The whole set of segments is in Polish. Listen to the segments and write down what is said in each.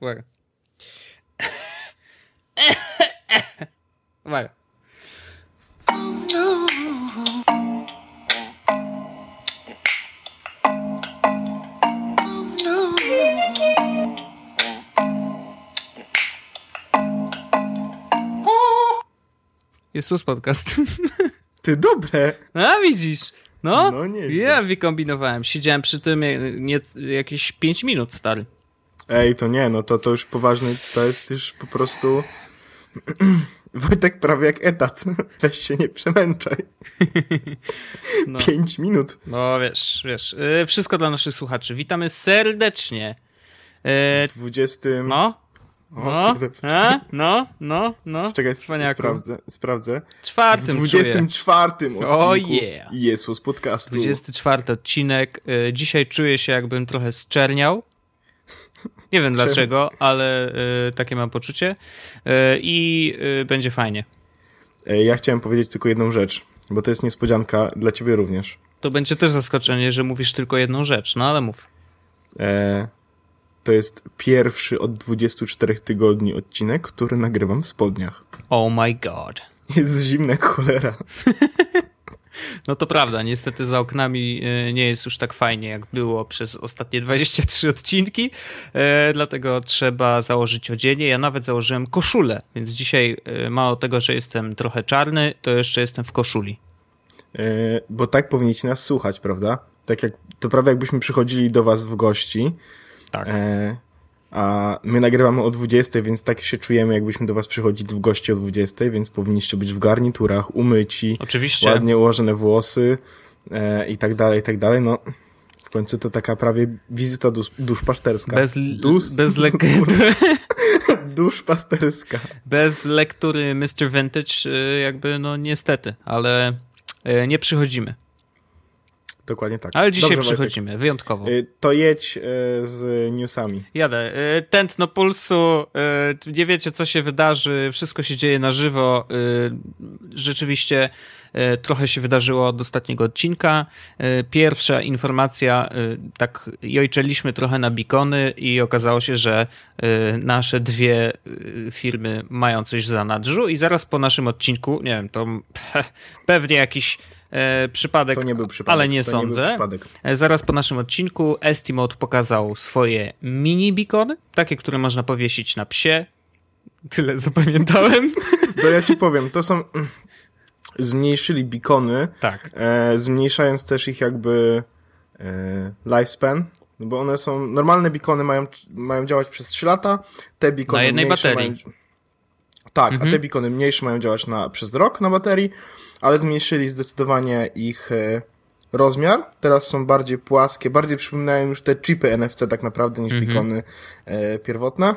Uwaga. Uwaga. Jest sus podcast. Ty dobre! A widzisz. No, No, nieźle. ja wykombinowałem. Siedziałem przy tym e, nie, jakieś 5 minut, stary. Ej, to nie, no to, to już poważny, to jest już po prostu... Wojtek prawie jak etat. Weź się nie przemęczaj. No. Pięć minut. No wiesz, wiesz. e, Wszystko dla naszych słuchaczy. Witamy serdecznie. E, 20. No, O, no, a, no, no, no. Czekaj, sprawdzę, sprawdzę. W Czwartym 24 odcinku Oh, yeah. Jesus podcastu. 24 odcinek. E, Dzisiaj czuję się, jakbym trochę zczerniał. Nie wiem dlaczego, ale e, takie mam poczucie. E, I e, będzie fajnie. Ja chciałem powiedzieć tylko jedną rzecz, bo to jest niespodzianka dla ciebie również. To będzie też zaskoczenie, że mówisz tylko jedną rzecz, no ale mów. E, to jest pierwszy od 24 tygodni odcinek, który nagrywam w spodniach. Oh my god. Jest zimna cholera. No to prawda, niestety za oknami e, nie jest już tak fajnie, jak było przez ostatnie 23 odcinki, e, dlatego trzeba założyć odzienie. Ja nawet założyłem koszulę, więc dzisiaj e, mało tego, że jestem trochę czarny, to jeszcze jestem w koszuli. Bo tak powinniście nas słuchać, prawda? Tak jak, to prawie jakbyśmy przychodzili do was w gości, Tak. e, a my nagrywamy o 20, więc tak się czujemy, jakbyśmy do was przychodzili w gości o 20, więc powinniście być w garniturach, umyci, Oczywiście. ładnie ułożone włosy e, i tak dalej, i tak dalej. No, w końcu to taka prawie wizyta dusz, duszpasterska. Bez, Dus- bez, lek Duszpasterska. bez lektury Mr. Vintage, e, jakby no niestety, ale e, nie przychodzimy. Dokładnie tak. Ale dzisiaj Dobrze, Wojtek. przychodzimy, wyjątkowo. Y, To jedź e, z newsami. Jadę. Y, Tętno pulsu, y, nie wiecie co się wydarzy, wszystko się dzieje na żywo. Y, Rzeczywiście y, trochę się wydarzyło od ostatniego odcinka. Y, Pierwsza informacja, y, tak jojczeliśmy trochę na bikony i okazało się, że y, nasze dwie y, firmy mają coś w zanadrzu i zaraz po naszym odcinku, nie wiem, to pewnie jakiś e, przypadek, To nie był przypadek. ale nie to sądzę. Nie Zaraz po naszym odcinku Estimate pokazał swoje mini bikony, takie, które można powiesić na psie. Tyle zapamiętałem. To ja ci powiem, to są... Zmniejszyli bikony, Tak. e, zmniejszając też ich jakby e, lifespan, no bo one są... Normalne bikony mają, mają działać przez 3 lata, te bikony Na jednej baterii. Mają, tak, Mhm. a te bikony mniejsze mają działać na, przez rok na baterii, ale zmniejszyli zdecydowanie ich e, rozmiar. Teraz są bardziej płaskie, bardziej przypominają już te chipy NFC tak naprawdę niż Mhm. bikony e, pierwotne.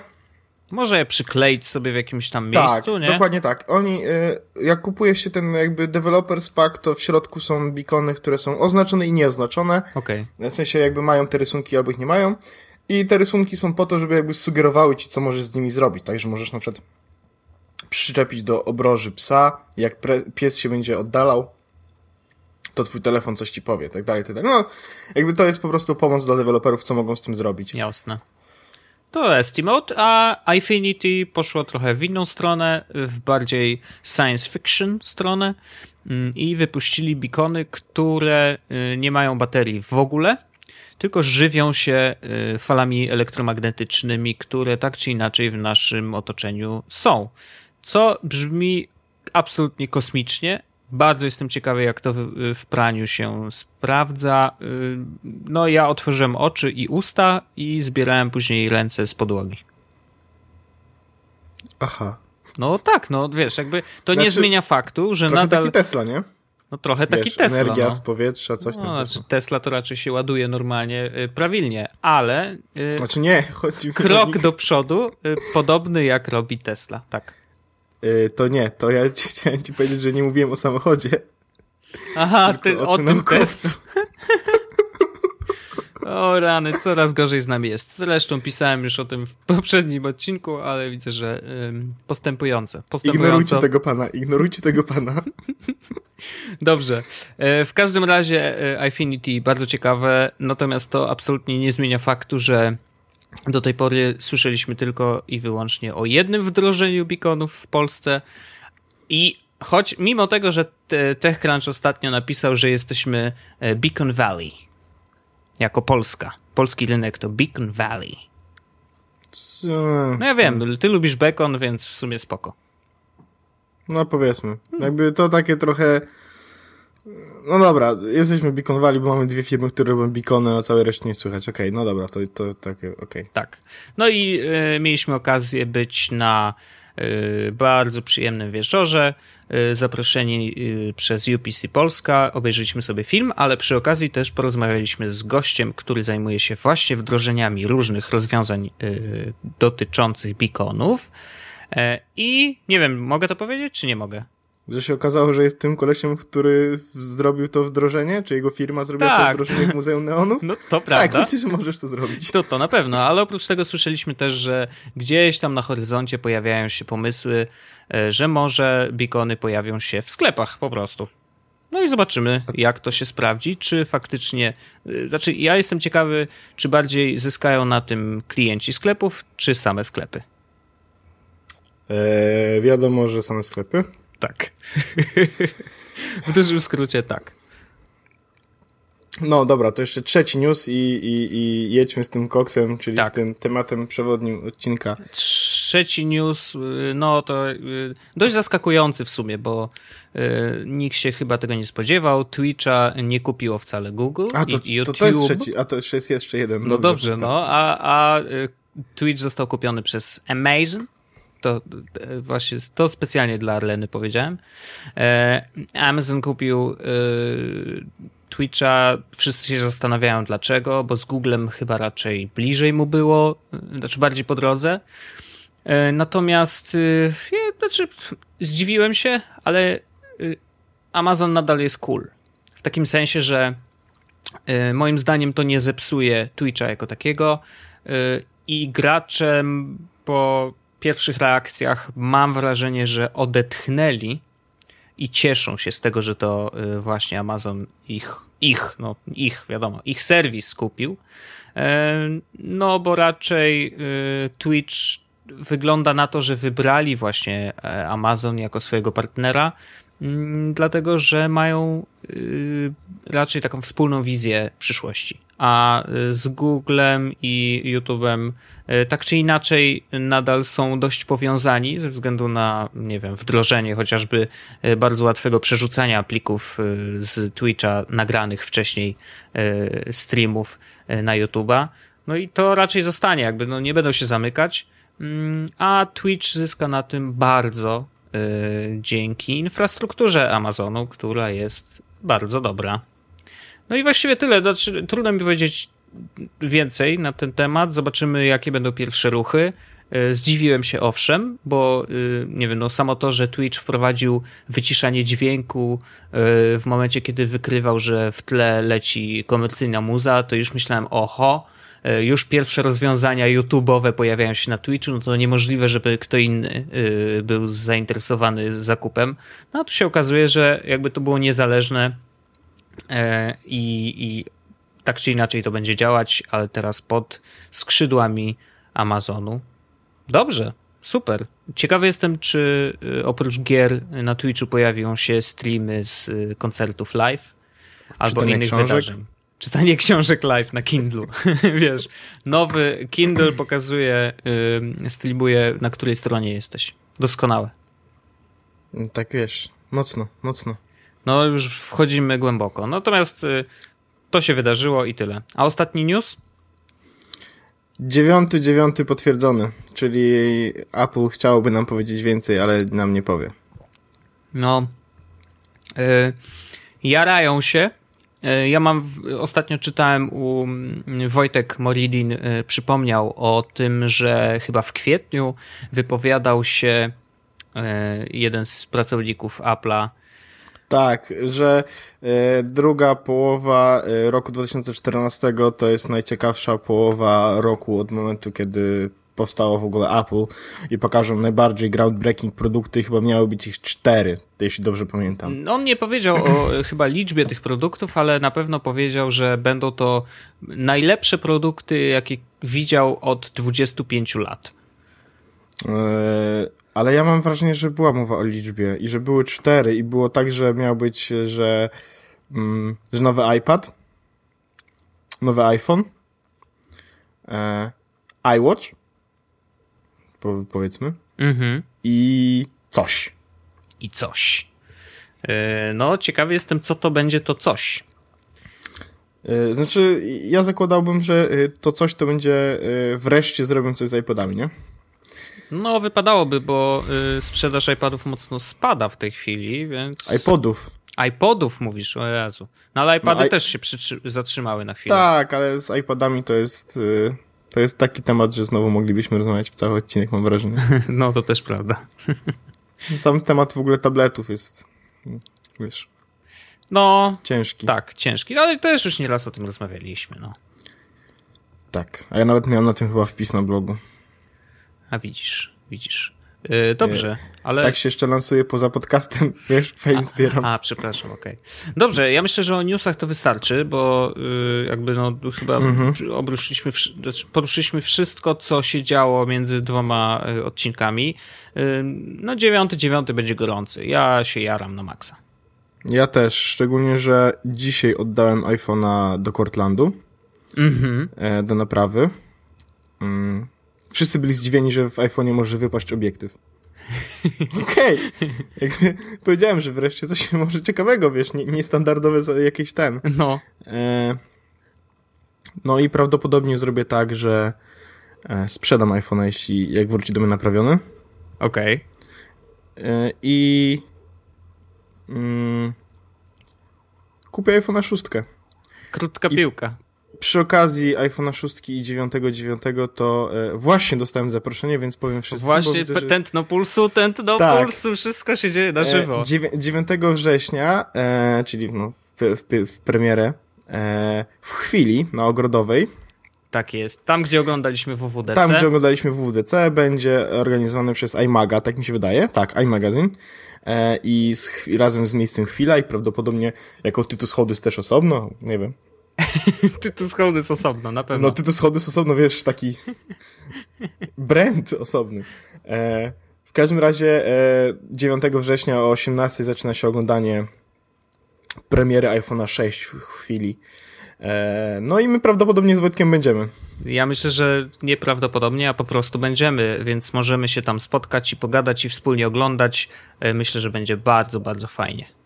Może je przykleić sobie w jakimś tam Tak, miejscu, nie? dokładnie tak. Oni, y, jak kupuje się ten jakby developers pack, to w środku są bikony, które są oznaczone i nieoznaczone. Okej. W sensie jakby mają te rysunki albo ich nie mają. I te rysunki są po to, żeby jakby sugerowały ci, co możesz z nimi zrobić. Także możesz na przykład przyczepić do obroży psa, jak pies się będzie oddalał, to twój telefon coś ci powie, tak dalej, tak dalej. No, jakby to jest po prostu pomoc dla deweloperów, co mogą z tym zrobić. Jasne. To Estimate, a Infinity poszło trochę w inną stronę, w bardziej science fiction stronę mm, i wypuścili bikony, które y, nie mają baterii w ogóle, tylko żywią się y, falami elektromagnetycznymi, które tak czy inaczej w naszym otoczeniu są. Co brzmi absolutnie kosmicznie. Bardzo jestem ciekawy, jak to w, praniu się sprawdza. Y, No, ja otworzyłem oczy i usta i zbierałem później ręce z podłogi. Aha. No tak, no wiesz, jakby to nie Znaczy, zmienia faktu, że Trochę nadal. taki Tesla, nie? no trochę taki Wiesz, Tesla. energia no. z powietrza, coś tam. No, znaczy tam. Tesla to raczej się ładuje normalnie, y, prawilnie, ale y, Znaczy nie, chodzi krok do przodu y, podobny jak robi Tesla, tak. Y, To nie, to ja ci, chciałem ci powiedzieć, że nie mówiłem o samochodzie. Aha, ty o tym naukowcu. Tesla. O rany, coraz gorzej z nami jest. Zresztą pisałem już o tym w poprzednim odcinku, ale widzę, że ym, postępujące. postępująco. Ignorujcie tego pana, ignorujcie tego pana. Dobrze. E, W każdym razie e, Infinity bardzo ciekawe, natomiast to absolutnie nie zmienia faktu, że Do tej pory słyszeliśmy tylko i wyłącznie o jednym wdrożeniu beaconów w Polsce i choć mimo tego, że TechCrunch ostatnio napisał, że jesteśmy e, Beacon Valley jako Polska, polski rynek to Beacon Valley. Co? No ja wiem, ty lubisz bacon, więc w sumie spoko. No powiedzmy. Jakby to takie trochę... No dobra, jesteśmy Beacon Valley, bo mamy dwie firmy, które robią beacony, a całej reszty nie słychać. Okej, okay, no dobra, to, to takie, okej. Okay. Tak. No i y, mieliśmy okazję być na y, bardzo przyjemnym wieczorze, y, zaproszeni przez UPC Polska, obejrzeliśmy sobie film, ale przy okazji też porozmawialiśmy z gościem, który zajmuje się właśnie wdrożeniami różnych rozwiązań dotyczących beaconów. I nie wiem, mogę to powiedzieć, czy nie mogę? Że się okazało, że jest tym kolesiem, który zrobił to wdrożenie? Czy jego firma zrobiła tak. to wdrożenie w Muzeum Neonów? No to prawda. Tak, myślę, że możesz to zrobić. To, to na pewno, ale oprócz tego słyszeliśmy też, że gdzieś tam na horyzoncie pojawiają się pomysły, e, że może beacony pojawią się w sklepach po prostu. No i zobaczymy, jak to się sprawdzi, czy faktycznie. E, znaczy, ja jestem ciekawy, czy bardziej zyskają na tym klienci sklepów, czy same sklepy. Eee, wiadomo, że same sklepy. Tak. w dużym skrócie tak. No dobra, to jeszcze trzeci news i, i, i jedźmy z tym koksem, czyli tak. z tym tematem przewodnim odcinka. Trzeci news, y, no to y, dość zaskakujący w sumie, bo y, nikt się chyba tego nie spodziewał. Twitcha nie kupiło wcale Google a to, i YouTube. To, to jest trzeci, a to jest jeszcze jeden. No dobrze, dobrze no, a, a Twitch został kupiony przez Amazon to e, właśnie to specjalnie dla Arleny powiedziałem. E, Amazon kupił e, Twitcha. Wszyscy się zastanawiają dlaczego, bo z Googlem chyba raczej bliżej mu było, znaczy bardziej po drodze. Natomiast znaczy, zdziwiłem się, ale Amazon nadal jest cool. W takim sensie, że moim zdaniem to nie zepsuje Twitcha jako takiego i graczem po pierwszych reakcjach mam wrażenie, że odetchnęli i cieszą się z tego, że to y, właśnie Amazon ich, ich, no ich, wiadomo, ich serwis skupił. E, no, bo raczej y, Twitch wygląda na to, że wybrali właśnie e, Amazon jako swojego partnera, dlatego że mają y, raczej taką wspólną wizję przyszłości. A z Googlem i YouTube'em E, tak czy inaczej nadal są dość powiązani ze względu na, nie wiem, wdrożenie chociażby bardzo łatwego przerzucania plików z Twitcha nagranych wcześniej streamów na YouTube'a. No i to raczej zostanie, jakby no nie będą się zamykać, mm, a Twitch zyska na tym bardzo dzięki infrastrukturze Amazonu, która jest bardzo dobra. No i właściwie tyle. Znaczy, trudno mi powiedzieć, więcej na ten temat. Zobaczymy, jakie będą pierwsze ruchy. E, zdziwiłem się owszem, bo e, nie wiem, no samo to, że Twitch wprowadził wyciszanie dźwięku w momencie, kiedy wykrywał, że w tle leci komercyjna muza, to już myślałem, oho, już pierwsze rozwiązania YouTube'owe pojawiają się na Twitchu, no to niemożliwe, żeby kto inny był zainteresowany zakupem. No a tu się okazuje, że jakby to było niezależne i, i tak czy inaczej to będzie działać, ale teraz pod skrzydłami Amazonu. Dobrze, super. Ciekawy jestem, czy oprócz gier na Twitchu pojawią się streamy z koncertów live albo innych książek? wydarzeń. Czytanie książek live na Kindle. Wiesz, nowy Kindle pokazuje, yy, streamuje, na której stronie jesteś. Doskonałe. Tak wiesz, mocno, mocno. No już wchodzimy głęboko. Natomiast y, to się wydarzyło i tyle. A ostatni news? Dziewiąty, dziewiąty potwierdzony, czyli Apple chciałoby nam powiedzieć więcej, ale nam nie powie. No, yy, jarają się. Yy, ja mam, ostatnio czytałem u Wojtek Moridin, yy, przypomniał o tym, że chyba w kwietniu wypowiadał się jeden z pracowników Apple'a. Tak, że e, druga połowa e, roku 2014 to jest najciekawsza połowa roku od momentu, kiedy powstało w ogóle Apple i pokażą najbardziej groundbreaking produkty, chyba miały być ich cztery, jeśli dobrze pamiętam. On nie powiedział o chyba liczbie tych produktów, ale na pewno powiedział, że będą to najlepsze produkty, jakie widział od 25 lat. Eee, ale ja mam wrażenie, że była mowa o liczbie i że były cztery i było tak, że miał być, że, mm, że nowy iPad, nowy iPhone, e, iWatch, po, powiedzmy, Mhm. i coś. I coś. E, No, ciekawy jestem, co to będzie to coś. E, Znaczy, ja zakładałbym, że e, to coś to będzie wreszcie zrobią coś z iPodami, nie? No, wypadałoby, bo sprzedaż iPadów mocno spada w tej chwili, więc... iPodów. iPodów mówisz, o Jezu. No ale iPady No, i- też się przytrzy- zatrzymały na chwilę. Tak, ale z iPadami to jest, e, to jest taki temat, że znowu moglibyśmy rozmawiać cały odcinek, mam wrażenie. No, to też prawda. Sam temat w ogóle tabletów jest, wiesz, No, ciężki. tak, ciężki, ale też już nieraz o tym rozmawialiśmy, no. Tak. A ja nawet miałem na tym chyba wpis na blogu. A widzisz, widzisz. Y, dobrze, ale... Tak się jeszcze lansuje poza podcastem, wiesz, fame zbieram. A, przepraszam, okej. Dobrze, ja myślę, że o newsach to wystarczy, bo y, jakby no chyba Mhm. obruszyliśmy, znaczy poruszyliśmy wszystko, co się działo między dwoma y, odcinkami. Y, no dziewiąty, dziewiąty będzie gorący. Ja się jaram na maksa. Ja też, szczególnie, że dzisiaj oddałem iPhone'a do Cortlandu, Mhm. e, do naprawy. Mm. Wszyscy byli zdziwieni, że w iPhone'ie może wypaść obiektyw. Okej. Jakby Powiedziałem, że wreszcie coś może ciekawego, wiesz, nie- niestandardowe jakieś ten. No, E, no i prawdopodobnie zrobię tak, że e, sprzedam iPhone'a, jeśli jak wróci do mnie naprawiony. okej. E, I mm, kupię iPhone'a 6. Krótka I- piłka. Przy okazji iPhone'a 6 i 9.9 to e, właśnie dostałem zaproszenie, więc powiem wszystko. Właśnie, widzę, że- tętno pulsu, tętno Tak. pulsu, wszystko się dzieje na żywo. E, dziewię- 9 września, e, czyli no, w, w, w premierę, e, w chwili na Ogrodowej, Tak jest. Tam, gdzie oglądaliśmy WWDC. Tam, gdzie oglądaliśmy WWDC, będzie organizowany przez iMaga, tak mi się wydaje. Tak, iMagazine. E, I z, razem z miejscem Chwila i prawdopodobnie jako Tytus Holdys też osobno, nie wiem. Ty tu schody z osobno, na pewno. No Tytus Holdys osobno, wiesz, taki brand osobny. E, w każdym razie e, 9 września o 18 zaczyna się oglądanie premiery iPhone'a 6 w chwili. E, no i my prawdopodobnie z Wojtkiem będziemy. Ja myślę, że nieprawdopodobnie, a po prostu będziemy, więc możemy się tam spotkać i pogadać i wspólnie oglądać. E, Myślę, że będzie bardzo, bardzo fajnie.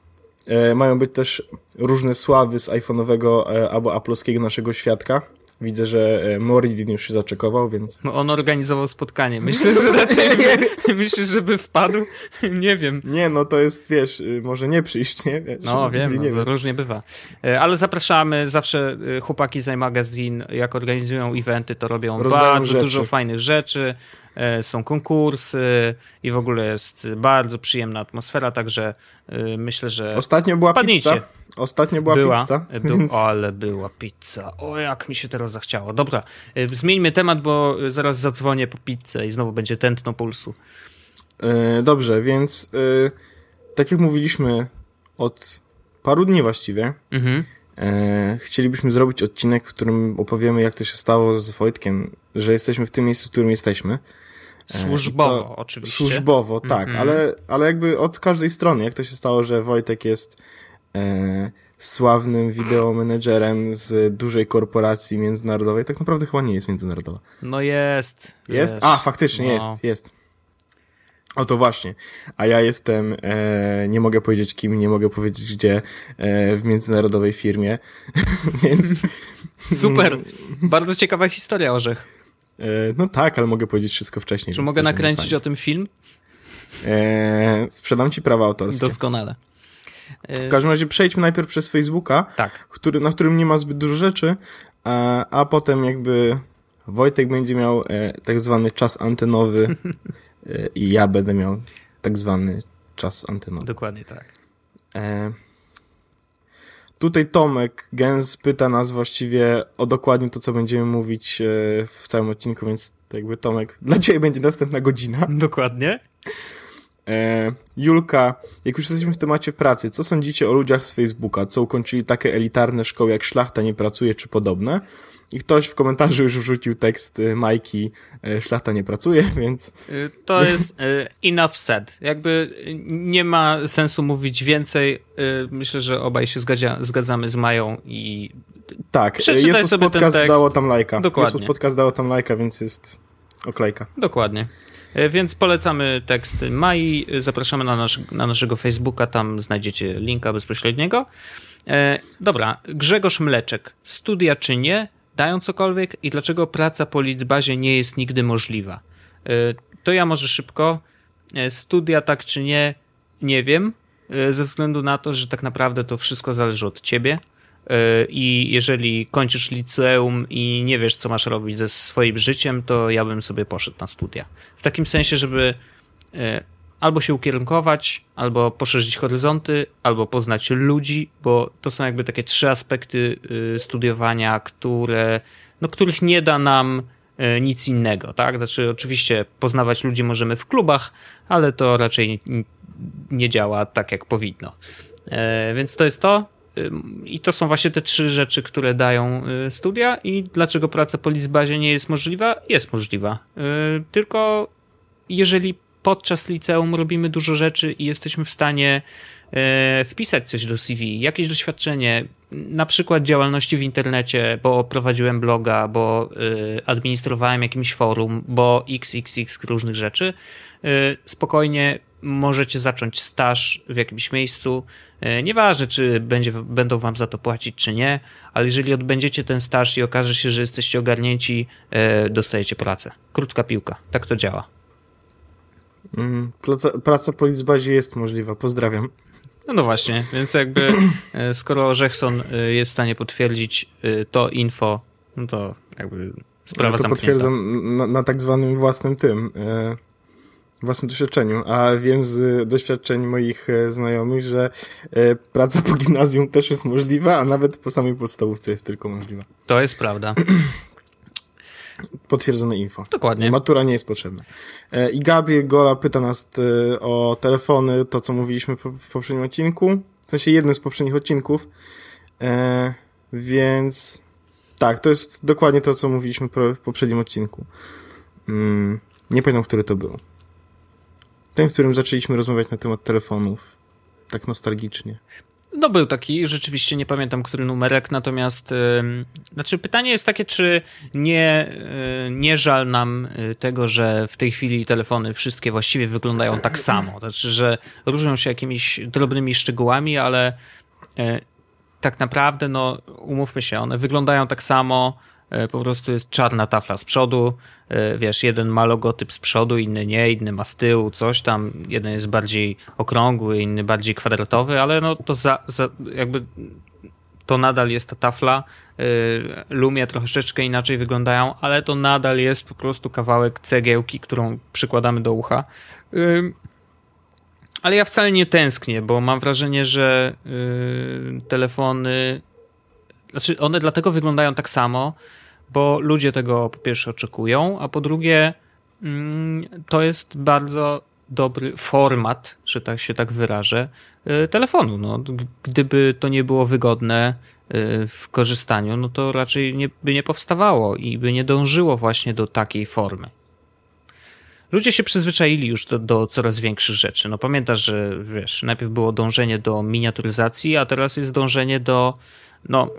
E, mają być też różne sławy z iPhone'owego e, albo Apple'owskiego naszego świadka. Widzę, że e, Moridin już się zaczekował, więc... No, on organizował spotkanie. Myślę, że raczej by, myślisz, żeby wpadł? Nie wiem. Nie, no to jest, wiesz, y, może nie przyjść, nie? Wiesz, No wiem, nie no, to różnie bywa. Ale zapraszamy zawsze e, chłopaki z iMagazine, jak organizują eventy, to robią Rozdają bardzo rzeczy. dużo fajnych rzeczy. E, Są konkursy i w ogóle jest bardzo przyjemna atmosfera, także e, myślę, że Ostatnio była Wpadnijcie. pizza. Ostatnio była, była, pizza, e, był, więc... ale była pizza. O, jak mi się teraz zachciało. Dobra, zmieńmy temat, bo zaraz zadzwonię po pizzę i znowu będzie tętno pulsu. Dobrze, więc tak jak mówiliśmy od paru dni właściwie, Mhm. Chcielibyśmy zrobić odcinek, w którym opowiemy, jak to się stało z Wojtkiem, że jesteśmy w tym miejscu, w którym jesteśmy. Służbowo to oczywiście. Służbowo, tak, Mhm. ale, ale jakby od każdej strony, jak to się stało, że Wojtek jest e, sławnym wideomenedżerem z dużej korporacji międzynarodowej, tak naprawdę chyba nie jest międzynarodowa. No jest. Jest? wiesz. A, faktycznie No. jest, jest. O to właśnie. A ja jestem, e, nie mogę powiedzieć kim, nie mogę powiedzieć gdzie, e, w międzynarodowej firmie, więc Super. Bardzo ciekawa historia, Orzech. e, no tak, ale mogę powiedzieć wszystko wcześniej. Czy mogę nakręcić o tym film? E, sprzedam ci prawa autorskie. Doskonale. E, W każdym razie przejdźmy najpierw przez Facebooka, Tak. który, na którym nie ma zbyt dużo rzeczy, a, a potem jakby Wojtek będzie miał e, tak zwany czas antenowy i ja będę miał tak zwany czas antenowy. Dokładnie tak. E, Tutaj Tomek Gens pyta nas właściwie o dokładnie to, co będziemy mówić e, w całym odcinku, więc jakby Tomek, dla ciebie będzie następna godzina. Dokładnie. E, Julka, jak już jesteśmy w temacie pracy, co sądzicie o ludziach z Facebooka, co ukończyli takie elitarne szkoły jak Szlachta nie pracuje czy podobne? I ktoś w komentarzu już wrzucił tekst y, Majki y, Szlachta nie pracuje, więc... Y, to jest enough said. Jakby nie ma sensu mówić więcej. Myślę, że obaj się zgadzia, zgadzamy z Mają i tak, jest podcast dało tam lajka. Dokładnie. Jest podcast dało tam lajka, więc jest oklejka. Dokładnie. Więc polecamy tekst Mai, zapraszamy na, nasz, na naszego Facebooka, tam znajdziecie linka bezpośredniego. dobra, Grzegorz Mleczek, studia czy nie? Dają cokolwiek i dlaczego praca po Lidzbazie nie jest nigdy możliwa. E, to ja może szybko. E, studia tak czy nie, nie wiem, e, ze względu na to, że tak naprawdę to wszystko zależy od ciebie. I jeżeli kończysz liceum i nie wiesz, co masz robić ze swoim życiem, to ja bym sobie poszedł na studia. W takim sensie, żeby albo się ukierunkować, albo poszerzyć horyzonty, albo poznać ludzi, bo to są jakby takie trzy aspekty y, studiowania, które, no, których nie da nam y, nic innego, tak? Znaczy, oczywiście poznawać ludzi możemy w klubach, ale to raczej nie działa tak, jak powinno. E, więc to jest to. I to są właśnie te trzy rzeczy, które dają y, studia. I dlaczego praca po Lizbazie nie jest możliwa? Jest możliwa. Tylko jeżeli podczas liceum robimy dużo rzeczy i jesteśmy w stanie e, wpisać coś do CV, jakieś doświadczenie, na przykład działalności w internecie, bo prowadziłem bloga, bo e, administrowałem jakimś forum, bo xxx różnych rzeczy, e, spokojnie możecie zacząć staż w jakimś miejscu. Nieważne, czy będzie, będą wam za to płacić, czy nie, ale jeżeli odbędziecie ten staż i okaże się, że jesteście ogarnięci, dostajecie pracę. Krótka piłka. Tak to działa. Mm, praca, praca po Lizbazie jest możliwa, pozdrawiam. No, no właśnie, więc jakby e, skoro Orzechson e, jest w stanie potwierdzić e, to info, no to jakby sprawa ja to potwierdzam na, na, tak zwanym własnym tym, własnym doświadczeniu, a wiem z doświadczeń moich znajomych, że praca po gimnazjum też jest możliwa, a nawet po samej podstawówce jest tylko możliwa. To jest prawda. Potwierdzone info. Dokładnie. Matura nie jest potrzebna. E, I Gabriel Gola pyta nas e, o telefony, to co mówiliśmy w poprzednim odcinku. W sensie jednym z poprzednich odcinków. E, więc tak, to jest dokładnie to, co mówiliśmy w poprzednim odcinku. Mm, nie pamiętam, który to był. Ten, w którym zaczęliśmy rozmawiać na temat telefonów. Tak nostalgicznie. No był taki, rzeczywiście nie pamiętam, który numerek, natomiast yy, znaczy pytanie jest takie, czy nie, yy, nie żal nam y, tego, że w tej chwili telefony wszystkie właściwie wyglądają tak samo. Znaczy, że różnią się jakimiś drobnymi szczegółami, ale yy, tak naprawdę, no umówmy się, one wyglądają tak samo, po prostu jest czarna tafla z przodu, e, wiesz, jeden ma logotyp z przodu, inny nie, inny ma z tyłu, coś tam, jeden jest bardziej okrągły, inny bardziej kwadratowy, ale no to za, za jakby to nadal jest ta tafla. E, Lumia troszeczkę inaczej wyglądają, ale to nadal jest po prostu kawałek cegiełki, którą przykładamy do ucha. Ale ja wcale nie tęsknię, bo mam wrażenie, że telefony, znaczy one dlatego wyglądają tak samo, bo ludzie tego po pierwsze oczekują, a po drugie mm, to jest bardzo dobry format, że tak się tak wyrażę, y, telefonu. No, gdyby to nie było wygodne y, w korzystaniu, no to raczej nie, by nie powstawało i by nie dążyło właśnie do takiej formy. Ludzie się przyzwyczaili już do, do coraz większych rzeczy. No pamiętasz, że wiesz, najpierw było dążenie do miniaturyzacji, a teraz jest dążenie do no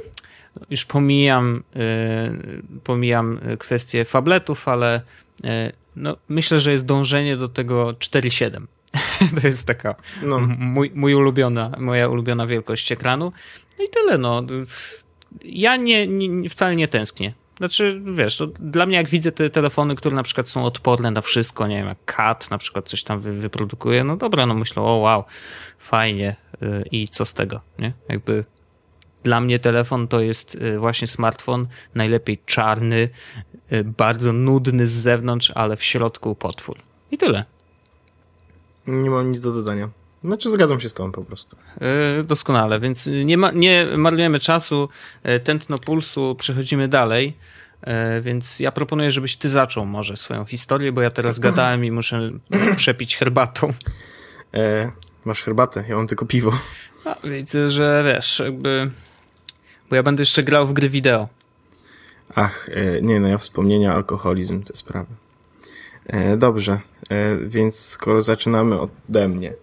już pomijam, y, pomijam kwestię fabletów, ale y, no, myślę, że jest dążenie do tego 4.7. to jest taka no. mój, mój ulubiona, moja ulubiona wielkość ekranu. No i tyle, no. Ja nie, nie wcale nie tęsknię. Znaczy, wiesz, dla mnie jak widzę te telefony, które na przykład są odporne na wszystko, nie wiem, jak CAT na przykład coś tam wy, wyprodukuje, no dobra, no myślę, o wow, fajnie yy, i co z tego, nie? Jakby dla mnie telefon to jest y, właśnie smartfon, najlepiej czarny, y, bardzo nudny z zewnątrz, ale w środku potwór. I tyle. Nie mam nic do dodania. Znaczy zgadzam się z tobą po prostu. Yy, doskonale, więc nie, ma, nie marnujemy czasu, tętno pulsu, przechodzimy dalej. Więc ja proponuję, żebyś ty zaczął może swoją historię, bo ja teraz gadałem i muszę przepić herbatą. E, masz herbatę, ja mam tylko piwo. A, widzę, że wiesz, jakby. Bo ja będę jeszcze grał w gry wideo. Ach, e, nie, no ja wspomnienia, alkoholizm, te sprawy. E, dobrze, e, więc skoro zaczynamy ode mnie.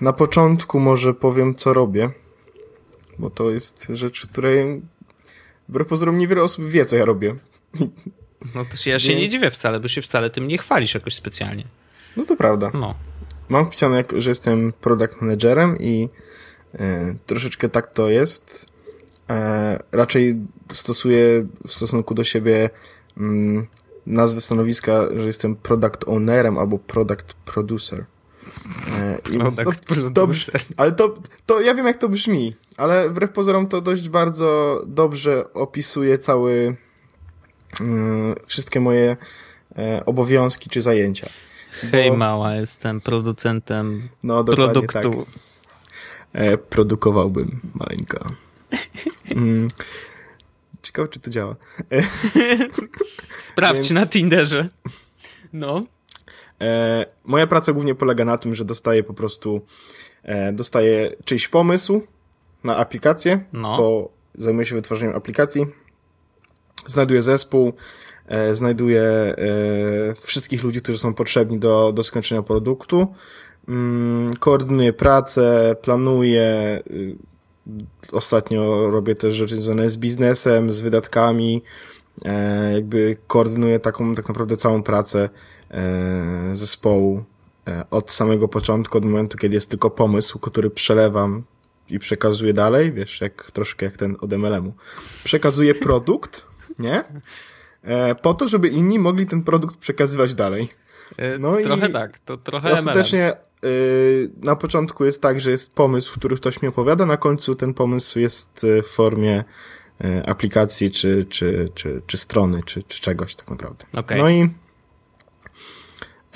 Na początku może powiem, co robię, bo to jest rzecz, której wbrew pozorom niewiele osób wie, co ja robię. No to ja się więc... nie dziwię wcale, bo się wcale tym nie chwalisz jakoś specjalnie. No to prawda. No. Mam wpisane, że jestem product managerem i troszeczkę tak to jest. E, raczej stosuję w stosunku do siebie mm, nazwę stanowiska, że jestem product ownerem albo product producer. E, product to, producer. To, ale to, to ja wiem jak to brzmi, ale wbrew pozorom to dość bardzo dobrze opisuje cały mm, wszystkie moje e, obowiązki czy zajęcia. Hej mała, jestem producentem no, produktu. Tak. E, produkowałbym maleńka. Mm. Ciekawe, czy to działa. Sprawdź Więc... na Tinderze. No. E, moja praca głównie polega na tym, że dostaję po prostu e, dostaję czyjś pomysł na aplikację, no. bo zajmuję się wytworzeniem aplikacji. Znajduję zespół, e, znajduję e, wszystkich ludzi, którzy są potrzebni do, do skończenia produktu. Mm, koordynuję pracę, planuję, y, Ostatnio robię też rzeczy związane z biznesem, z wydatkami, e, jakby koordynuję taką tak naprawdę całą pracę e, zespołu e, od samego początku, od momentu, kiedy jest tylko pomysł, który przelewam i przekazuję dalej, wiesz, jak troszkę jak ten od MLM-u. Przekazuję produkt, nie? Po to, żeby inni mogli ten produkt przekazywać dalej. No trochę i tak, to trochę ostatecznie Y, na początku jest tak, że jest pomysł, który ktoś mi opowiada, na końcu ten pomysł jest y, w formie y, aplikacji, czy, czy, czy, czy strony, czy, czy czegoś tak naprawdę. Okay. No i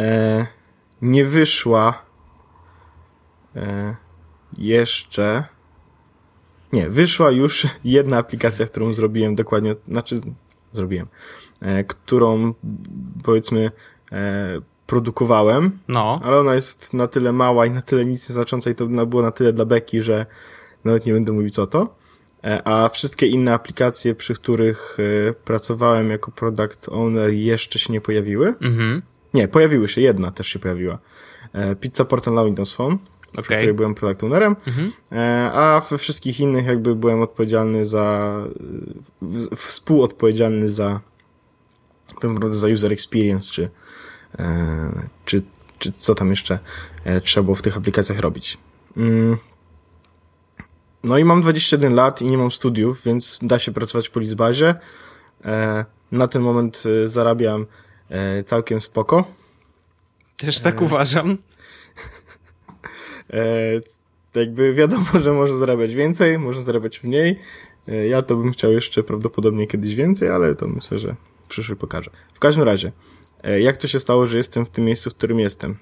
e, nie wyszła e, jeszcze nie, wyszła już jedna aplikacja, którą zrobiłem dokładnie, znaczy zrobiłem, e, którą powiedzmy e, produkowałem, no. ale ona jest na tyle mała i na tyle nic nie znacząca i to było na tyle dla beki, że nawet nie będę mówił co to. E, a wszystkie inne aplikacje, przy których e, pracowałem jako product owner jeszcze się nie pojawiły. Mhm. Nie, pojawiły się, jedna też się pojawiła. E, Pizza Portal na Windows Phone, okay. przy której byłem product ownerem, mhm. a we wszystkich innych jakby byłem odpowiedzialny za, współodpowiedzialny za, za user experience, czy czy, czy co tam jeszcze e, trzeba było w tych aplikacjach robić. Mm. No i mam 21 lat i nie mam studiów, więc da się pracować w Polizbazie. E, na ten moment zarabiam całkiem spoko. Też tak uważam. jakby wiadomo, że może zarabiać więcej, może zarabiać mniej. Ja to bym chciał jeszcze prawdopodobnie kiedyś więcej, ale to myślę, że przyszły pokaże. W każdym razie, E, jak to się stało, że jestem w tym miejscu, w którym jestem?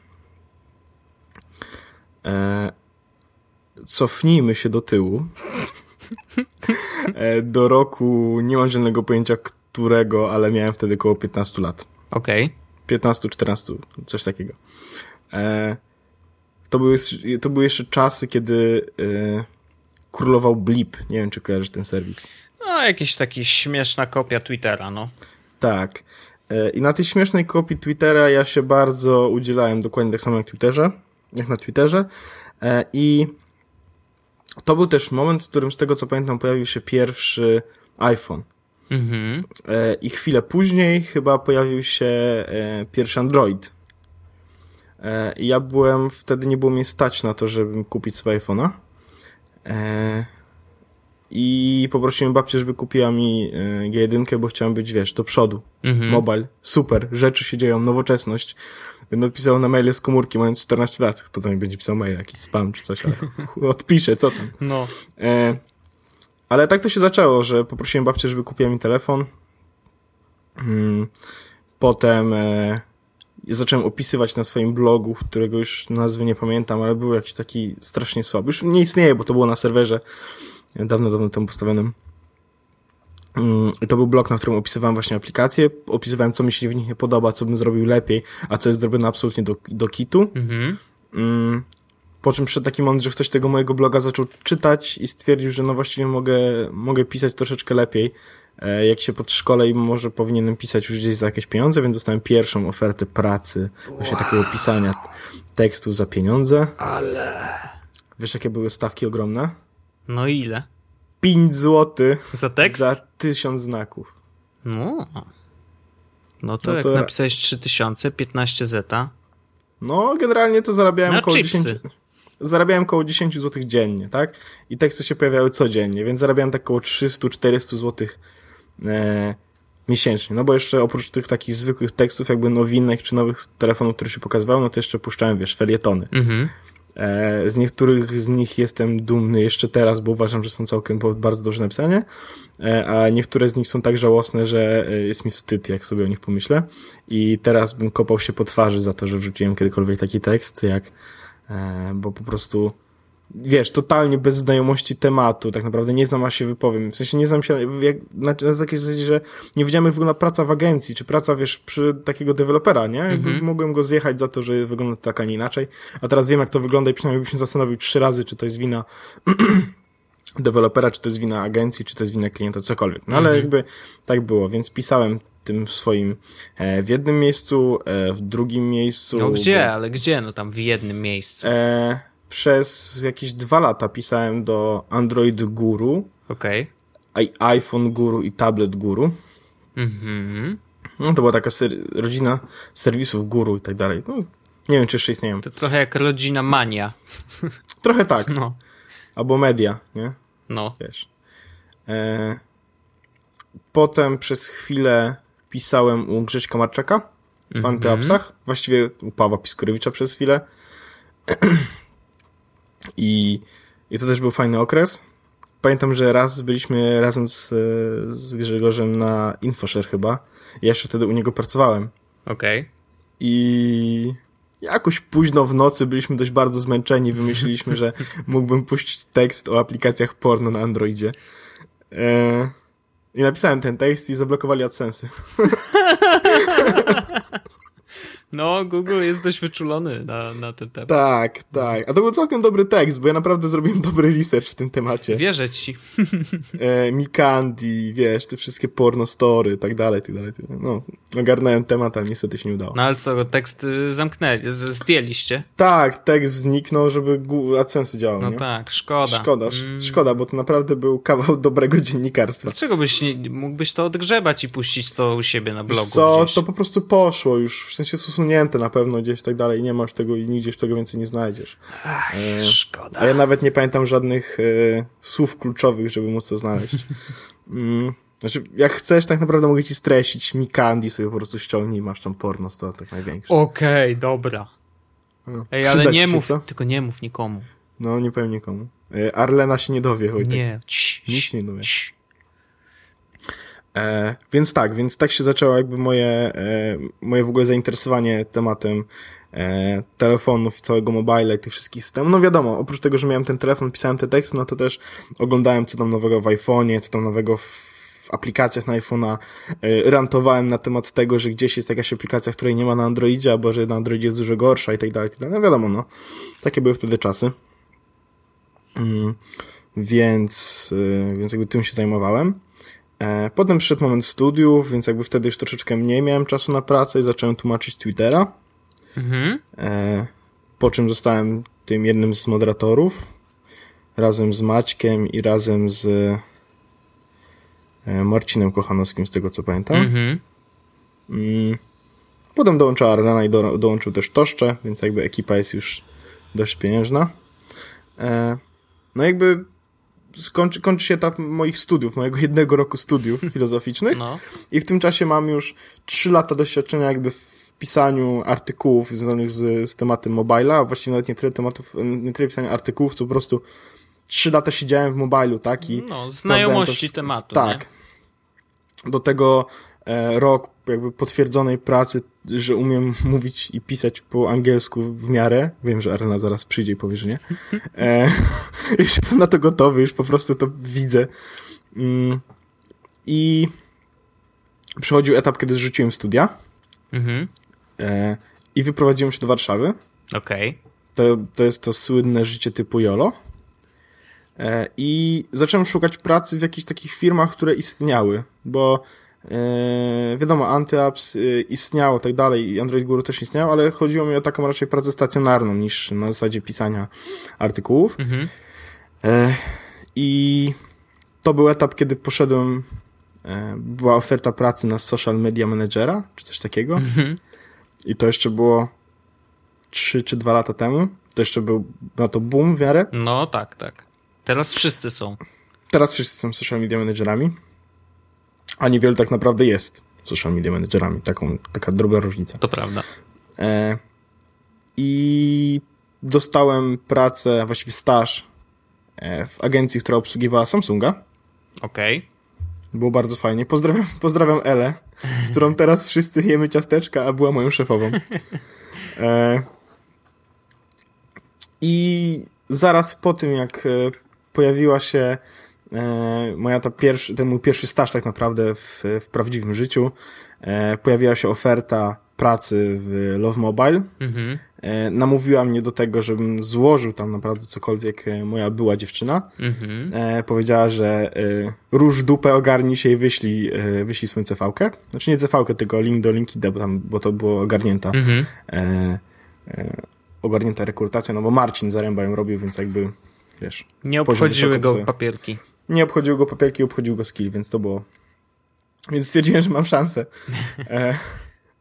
E, cofnijmy się do tyłu. E, do roku, nie mam żadnego pojęcia którego, ale miałem wtedy około 15 lat. Okej. Okay. 15-14, coś takiego. to, były, to były jeszcze czasy, kiedy królował Blip. Nie wiem, czy kojarzysz ten serwis. No, jakiś taki śmieszna kopia Twittera, no. Tak. E, I na tej śmiesznej kopii Twittera ja się bardzo udzielałem, dokładnie tak samo jak Twitterze, jak na Twitterze. E, I to był też moment, w którym z tego co pamiętam pojawił się pierwszy iPhone. Mhm. E, I chwilę później chyba pojawił się pierwszy Android. I ja byłem, wtedy nie było mnie stać na to, żeby kupić sobie iPhone'a i poprosiłem babcię, żeby kupiła mi e, G1, bo chciałem być, wiesz, do przodu. Mhm. Mobile, super, rzeczy się dzieją, nowoczesność. Będę odpisał na maile z komórki, mając 14 lat. Kto tam będzie pisał mail, jakiś spam czy coś, ale odpiszę, co tam. No. E, ale tak to się zaczęło, że poprosiłem babcię, żeby kupiła mi telefon. Hmm, potem e, zacząłem opisywać na swoim blogu, którego już nazwy nie pamiętam, ale był jakiś taki strasznie słaby. Już nie istnieje, bo to było na serwerze dawno, dawno temu postawionym. Mm, I to był blog, na którym opisywałem właśnie aplikacje, opisywałem, co mi się w nich nie podoba, co bym zrobił lepiej, a co jest zrobione absolutnie do, do kitu. Mhm. Mm, po czym przyszedł taki moment, że ktoś tego mojego bloga zaczął czytać i stwierdził, że no właściwie mogę, mogę pisać troszeczkę lepiej, e, jak się podszkolę i może powinienem pisać już gdzieś za jakieś pieniądze, więc dostałem pierwszą ofertę pracy, właśnie takiego pisania tekstów za pieniądze. Ale... Wiesz, jakie były stawki ogromne? No ile? 5 zł Za tekst? za 1000 znaków. No. No to No jak to- napisałeś 3000, 15 zeta. No, generalnie to zarabiałem około chipsy. 10... Zarabiałem około 10 zł dziennie, tak? I teksty się pojawiały codziennie, więc zarabiałem tak około 300-400 zł e, miesięcznie. No bo jeszcze oprócz tych takich zwykłych tekstów, jakby nowinek czy nowych telefonów, które się pokazywały, no to jeszcze puszczałem, wiesz, felietony. Mhm. E, z niektórych z nich jestem dumny jeszcze teraz, bo uważam, że są całkiem bardzo dobrze napisane, e, a niektóre z nich są tak żałosne, że e, jest mi wstyd, jak sobie o nich pomyślę. I teraz bym kopał się po twarzy za to, że wrzuciłem kiedykolwiek taki tekst, jak, bo po prostu, wiesz, totalnie bez znajomości tematu, tak naprawdę nie znam, a się wypowiem. W sensie nie znam się, jak, na, na takiej zasadzie, że nie wiedziałem, jak wygląda praca w agencji, czy praca, wiesz, przy takiego dewelopera, nie? Jakby Mhm. Mogłem go zjechać za to, że wygląda tak, a nie inaczej. A teraz wiem, jak to wygląda i przynajmniej bym się zastanowił trzy razy, czy to jest wina dewelopera, czy to jest wina agencji, czy to jest wina klienta, cokolwiek. No ale Mhm. jakby tak było, więc pisałem tym swoim e, w jednym miejscu, e, w drugim miejscu. No gdzie, ale gdzie? No tam w jednym miejscu. E, przez jakieś dwa lata pisałem do Android Guru, Okej. i iPhone Guru i Tablet Guru. Mhm. No, to była taka ser- rodzina serwisów Guru i tak dalej. No, nie wiem, czy jeszcze istnieją. To trochę jak rodzina mania. Trochę tak. No. Albo media, nie? No. Wiesz. E, potem przez chwilę pisałem u Grześka Marczaka w Mhm. Antyapsach. Właściwie u Pawła Piskorewicza przez chwilę. I, I to też był fajny okres. Pamiętam, że raz byliśmy razem z, z Grzegorzem na InfoShare chyba. Ja jeszcze wtedy u niego pracowałem. Okej. I jakoś późno w nocy byliśmy dość bardzo zmęczeni. Wymyśliliśmy, że mógłbym puścić tekst o aplikacjach porno na Androidzie. E, I napisałem ten tekst i zablokowali AdSense. No, Google jest dość wyczulony na, na ten temat. Tak, tak. A to był całkiem dobry tekst, bo ja naprawdę zrobiłem dobry research w tym temacie. Wierzę ci. E, Mikandi, wiesz, te wszystkie porno story, tak dalej, tak dalej. No, ogarnąłem temat, ale niestety się nie udało. No ale co, tekst y, zamknęli, zdjęliście? Tak, tekst zniknął, żeby AdSense działał, No nie? tak, szkoda. Szkoda, sz- Mm. szkoda, bo to naprawdę był kawał dobrego dziennikarstwa. Dlaczego byś nie, mógłbyś to odgrzebać i puścić to u siebie na blogu Co, gdzieś? to po prostu poszło już, w sensie usunięte na pewno gdzieś tak dalej, nie masz tego i nigdzieś tego więcej nie znajdziesz. Ach, E, szkoda. A ja nawet nie pamiętam żadnych e, słów kluczowych, żeby móc to znaleźć. Mm. Znaczy, jak chcesz, tak naprawdę mogę ci streścić Mikandi, sobie po prostu ściągnij i masz tam porno, to tak największe. Okej, dobra. No. Ej, ale nie się, mów, co? tylko nie mów nikomu. No, nie powiem nikomu. E, Arlena się nie dowie, Wojtek. Nie. Cii, Nikt cii, nie dowie. cii. E, więc tak, więc tak się zaczęło jakby moje, e, moje w ogóle zainteresowanie tematem e, telefonów i całego mobile i tych wszystkich systemów. No wiadomo, oprócz tego, że miałem ten telefon, pisałem te teksty, no to też oglądałem co tam nowego w iPhone'ie, co tam nowego w, w aplikacjach na iPhone'a. E, rantowałem na temat tego, że gdzieś jest jakaś aplikacja, której nie ma na Androidzie, albo że na Androidzie jest dużo gorsza i tak dalej, i tak dalej. No wiadomo, no. Takie były wtedy czasy. Mm, więc, e, więc jakby tym się zajmowałem. E, Potem przyszedł moment studiów, więc jakby wtedy już troszeczkę mniej miałem czasu na pracę i zacząłem tłumaczyć Twittera, Mhm. e, po czym zostałem tym jednym z moderatorów, razem z Maćkiem i razem z e, Marcinem Kochanowskim, z tego co pamiętam. Mhm. Mm. Potem dołączyła Arlena i do, dołączył też Toszcze, więc jakby ekipa jest już dość pieniężna. No jakby skończy, kończy się etap moich studiów, mojego jednego roku studiów filozoficznych No. i w tym czasie mam już 3 lata doświadczenia jakby w pisaniu artykułów związanych z, z tematem mobila, a właściwie nawet nie tyle tematów, nie tyle pisania artykułów, co po prostu 3 lata siedziałem w mobilu, tak? I No, znajomości tematu. Tak. Do tego rok jakby potwierdzonej pracy, że umiem mówić i pisać po angielsku w miarę. Wiem, że Arena zaraz przyjdzie i powie, że nie. E, już jestem na to gotowy, już po prostu to widzę. Mm, I przychodził etap, kiedy zrzuciłem studia Mhm. e, i wyprowadziłem się do Warszawy. Okej. To, to jest to słynne życie typu YOLO. E, I zacząłem szukać pracy w jakichś takich firmach, które istniały, bo e, wiadomo, Antyapps e, istniało, tak dalej, i Android Guru też istniał, ale chodziło mi o taką raczej pracę stacjonarną niż na zasadzie pisania artykułów. Mhm. E, I to był etap, kiedy poszedłem, e, była oferta pracy na social media managera, czy coś takiego. Mhm. I to jeszcze było 3 czy 2 lata temu. To jeszcze był na to boom w miarę. No tak, tak. Teraz wszyscy są. Teraz wszyscy są social media managerami. A niewielu tak naprawdę jest social media managerami. Taką, taka drobna różnica. To prawda. E, I dostałem pracę, właściwie staż e, w agencji, która obsługiwała Samsunga. Okej. Było bardzo fajnie. Pozdrawiam, pozdrawiam Elę, z którą teraz wszyscy jemy ciasteczka, a była moją szefową. E, I zaraz po tym, jak e, pojawiła się moja ta pierwszy, ten mój pierwszy staż tak naprawdę w, w prawdziwym życiu, e, pojawiła się oferta pracy w Love Mobile. Mhm. E, namówiła mnie do tego, żebym złożył tam naprawdę cokolwiek e, moja była dziewczyna. Mhm. E, powiedziała, że e, róż dupę, ogarnij się i wyślij, e, wyślij swoją CV-kę. Znaczy nie CV-kę, tylko link do LinkedIn, bo, tam, bo to było ogarnięta, Mhm. e, e, ogarnięta rekrutacja, no bo Marcin Zaręba ją robił, więc jakby, wiesz, Nie obchodziły go papierki. Nie obchodził go papierki, obchodził go skill, więc to było... Więc stwierdziłem, że mam szansę. E,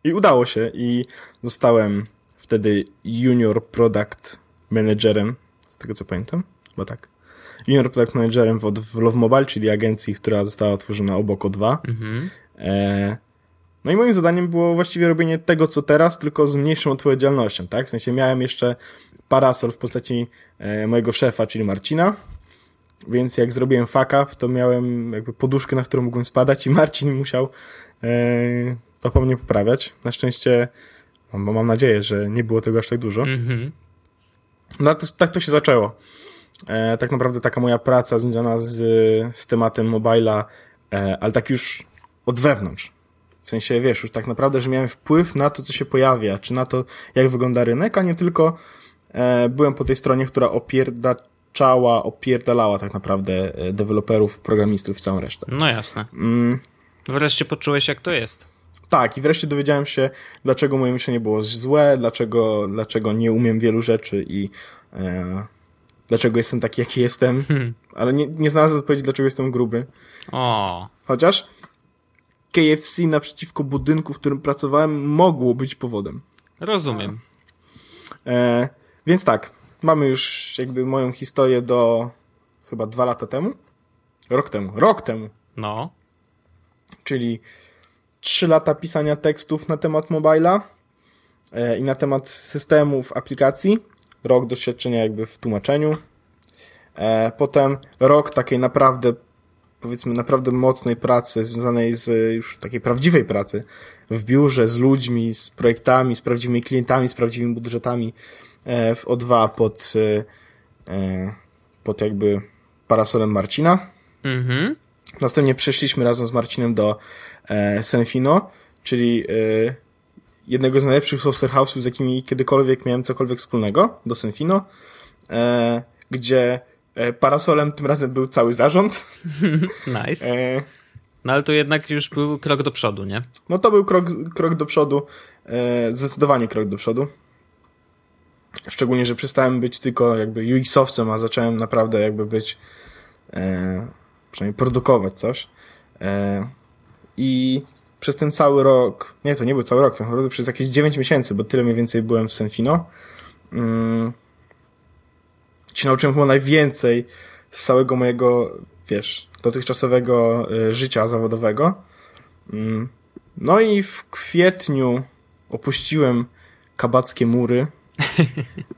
I udało się i zostałem wtedy junior product managerem, z tego co pamiętam, chyba tak. Junior product managerem w, w Love Mobile, czyli agencji, która została otworzona obok O2. Mhm. E, no i moim zadaniem było właściwie robienie tego, co teraz, tylko z mniejszą odpowiedzialnością, tak? W sensie miałem jeszcze parasol w postaci e, mojego szefa, czyli Marcina, więc jak zrobiłem fuck up, to miałem jakby poduszkę, na którą mogłem spadać i Marcin musiał e, to po mnie poprawiać. Na szczęście, mam, mam nadzieję, że nie było tego aż tak dużo. Mhm. No to, tak to się zaczęło. E, tak naprawdę taka moja praca związana z, z tematem mobila, e, ale tak już od wewnątrz. W sensie, wiesz, już tak naprawdę, że miałem wpływ na to, co się pojawia, czy na to, jak wygląda rynek, a nie tylko e, byłem po tej stronie, która opierdaczała, opierdalała tak naprawdę e, deweloperów, programistów i całą resztę. No jasne. Mm, Wreszcie poczułeś, jak to jest. tak, i wreszcie dowiedziałem się, dlaczego moje myślenie było złe, dlaczego, dlaczego nie umiem wielu rzeczy i e, dlaczego jestem taki, jaki jestem. Hmm. Ale nie, nie znalazłem odpowiedzi, dlaczego jestem gruby. O, Chociaż KFC naprzeciwko budynku, w którym pracowałem, mogło być powodem. rozumiem. E, więc tak, mamy już jakby moją historię do chyba dwa lata temu. Rok temu. Rok temu. No. czyli 3 lata pisania tekstów na temat mobila e, i na temat systemów, aplikacji, rok doświadczenia jakby w tłumaczeniu, e, potem rok takiej naprawdę, powiedzmy, naprawdę mocnej pracy związanej z już takiej prawdziwej pracy w biurze, z ludźmi, z projektami, z prawdziwymi klientami, z prawdziwymi budżetami e, w O2 pod, e, e, pod jakby parasolem Marcina. Mhm. Następnie przeszliśmy razem z Marcinem do e, Senfino, czyli e, jednego z najlepszych software house'ów, z jakimi kiedykolwiek miałem cokolwiek wspólnego, do Senfino, e, gdzie e, parasolem tym razem był cały zarząd. Nice. E, No ale to jednak już był krok do przodu, nie? no to był krok, krok do przodu, e, zdecydowanie krok do przodu. Szczególnie, że przestałem być tylko jakby UX-owcem, a zacząłem naprawdę jakby być e, przynajmniej produkować coś. E, I przez ten cały rok, nie, to nie był cały rok, to naprawdę przez jakieś 9 miesięcy, bo tyle mniej więcej byłem w Senfino, mm, się nauczyłem chyba najwięcej z całego mojego, wiesz, dotychczasowego e, życia zawodowego. Mm, No i w kwietniu opuściłem kabackie mury.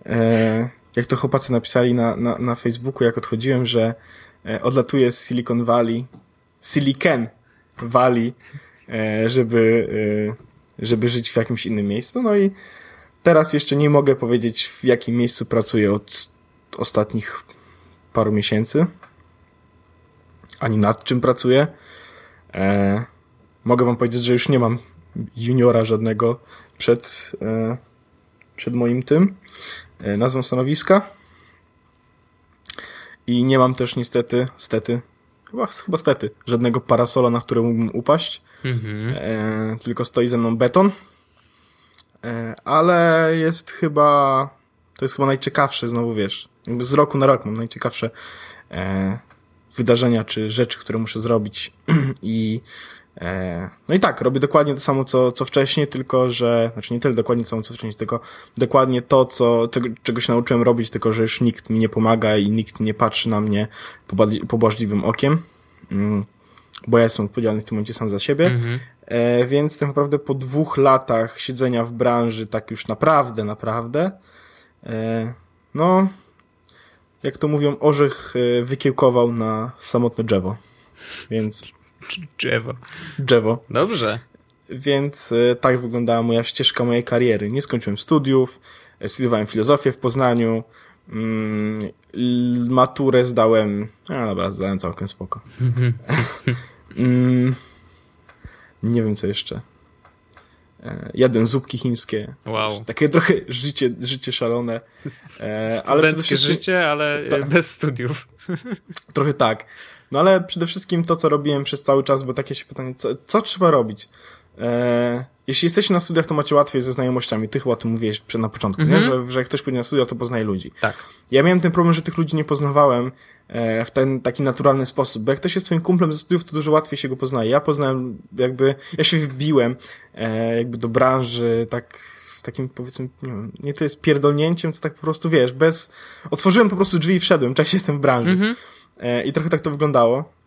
E, jak to chłopacy napisali na, na, na Facebooku, jak odchodziłem, że e, odlatuję z Silicon Valley, Silicon Valley e, żeby, żeby żyć w jakimś innym miejscu. No i teraz jeszcze nie mogę powiedzieć, w jakim miejscu pracuję od ostatnich paru miesięcy. Ani nad czym pracuję. Mogę wam powiedzieć, że już nie mam juniora żadnego przed, przed moim tym e, nazwą stanowiska. I nie mam też niestety, stety, chyba, chyba stety, żadnego parasola, na które mógłbym upaść. Mhm. E, tylko stoi ze mną beton. E, ale jest chyba, to jest chyba najciekawsze, znowu wiesz, jakby z roku na rok mam najciekawsze e, wydarzenia czy rzeczy, które muszę zrobić i no i tak, robię dokładnie to samo, co, co wcześniej, tylko że, znaczy nie tyle dokładnie to samo, co wcześniej, tylko dokładnie to, co, tego, czego się nauczyłem robić, tylko że już nikt mi nie pomaga i nikt nie patrzy na mnie pobożliwym okiem, mm, bo ja jestem odpowiedzialny w tym momencie sam za siebie, mhm. e, więc tak naprawdę po dwóch latach siedzenia w branży, tak już naprawdę, naprawdę, e, no, jak to mówią, orzech e, wykiełkował na samotne drzewo. Więc. Drzewo. Drzewo. Dobrze. Więc e, tak wyglądała moja ścieżka mojej kariery. Nie skończyłem studiów, studiowałem filozofię w Poznaniu, mm, maturę zdałem, a dobra, zdałem całkiem spoko. mm, nie wiem co jeszcze. E, jadłem zupki chińskie. Wow. Takie trochę życie, życie szalone. E, ale przede wszystkim, życie, ale ta, bez studiów. Trochę tak. No ale przede wszystkim to, co robiłem przez cały czas, bo takie się pytanie, co, co trzeba robić? E, jeśli jesteście na studiach, to macie łatwiej ze znajomościami. Ty chyba o tym mówiłeś na początku, mm -hmm. nie? Mhm. Że, że jak ktoś pójdzie na studia, to poznaje ludzi. Tak. Ja miałem ten problem, że tych ludzi nie poznawałem e, w ten taki naturalny sposób, bo jak ktoś jest twoim kumplem ze studiów, to dużo łatwiej się go poznaje. Ja poznałem jakby, ja się wbiłem e, jakby do branży tak z takim powiedzmy, nie wiem, nie to jest pierdolnięciem, to tak po prostu wiesz, bez, otworzyłem po prostu drzwi i wszedłem, cześć, jestem w branży. Mm -hmm. I trochę tak to wyglądało.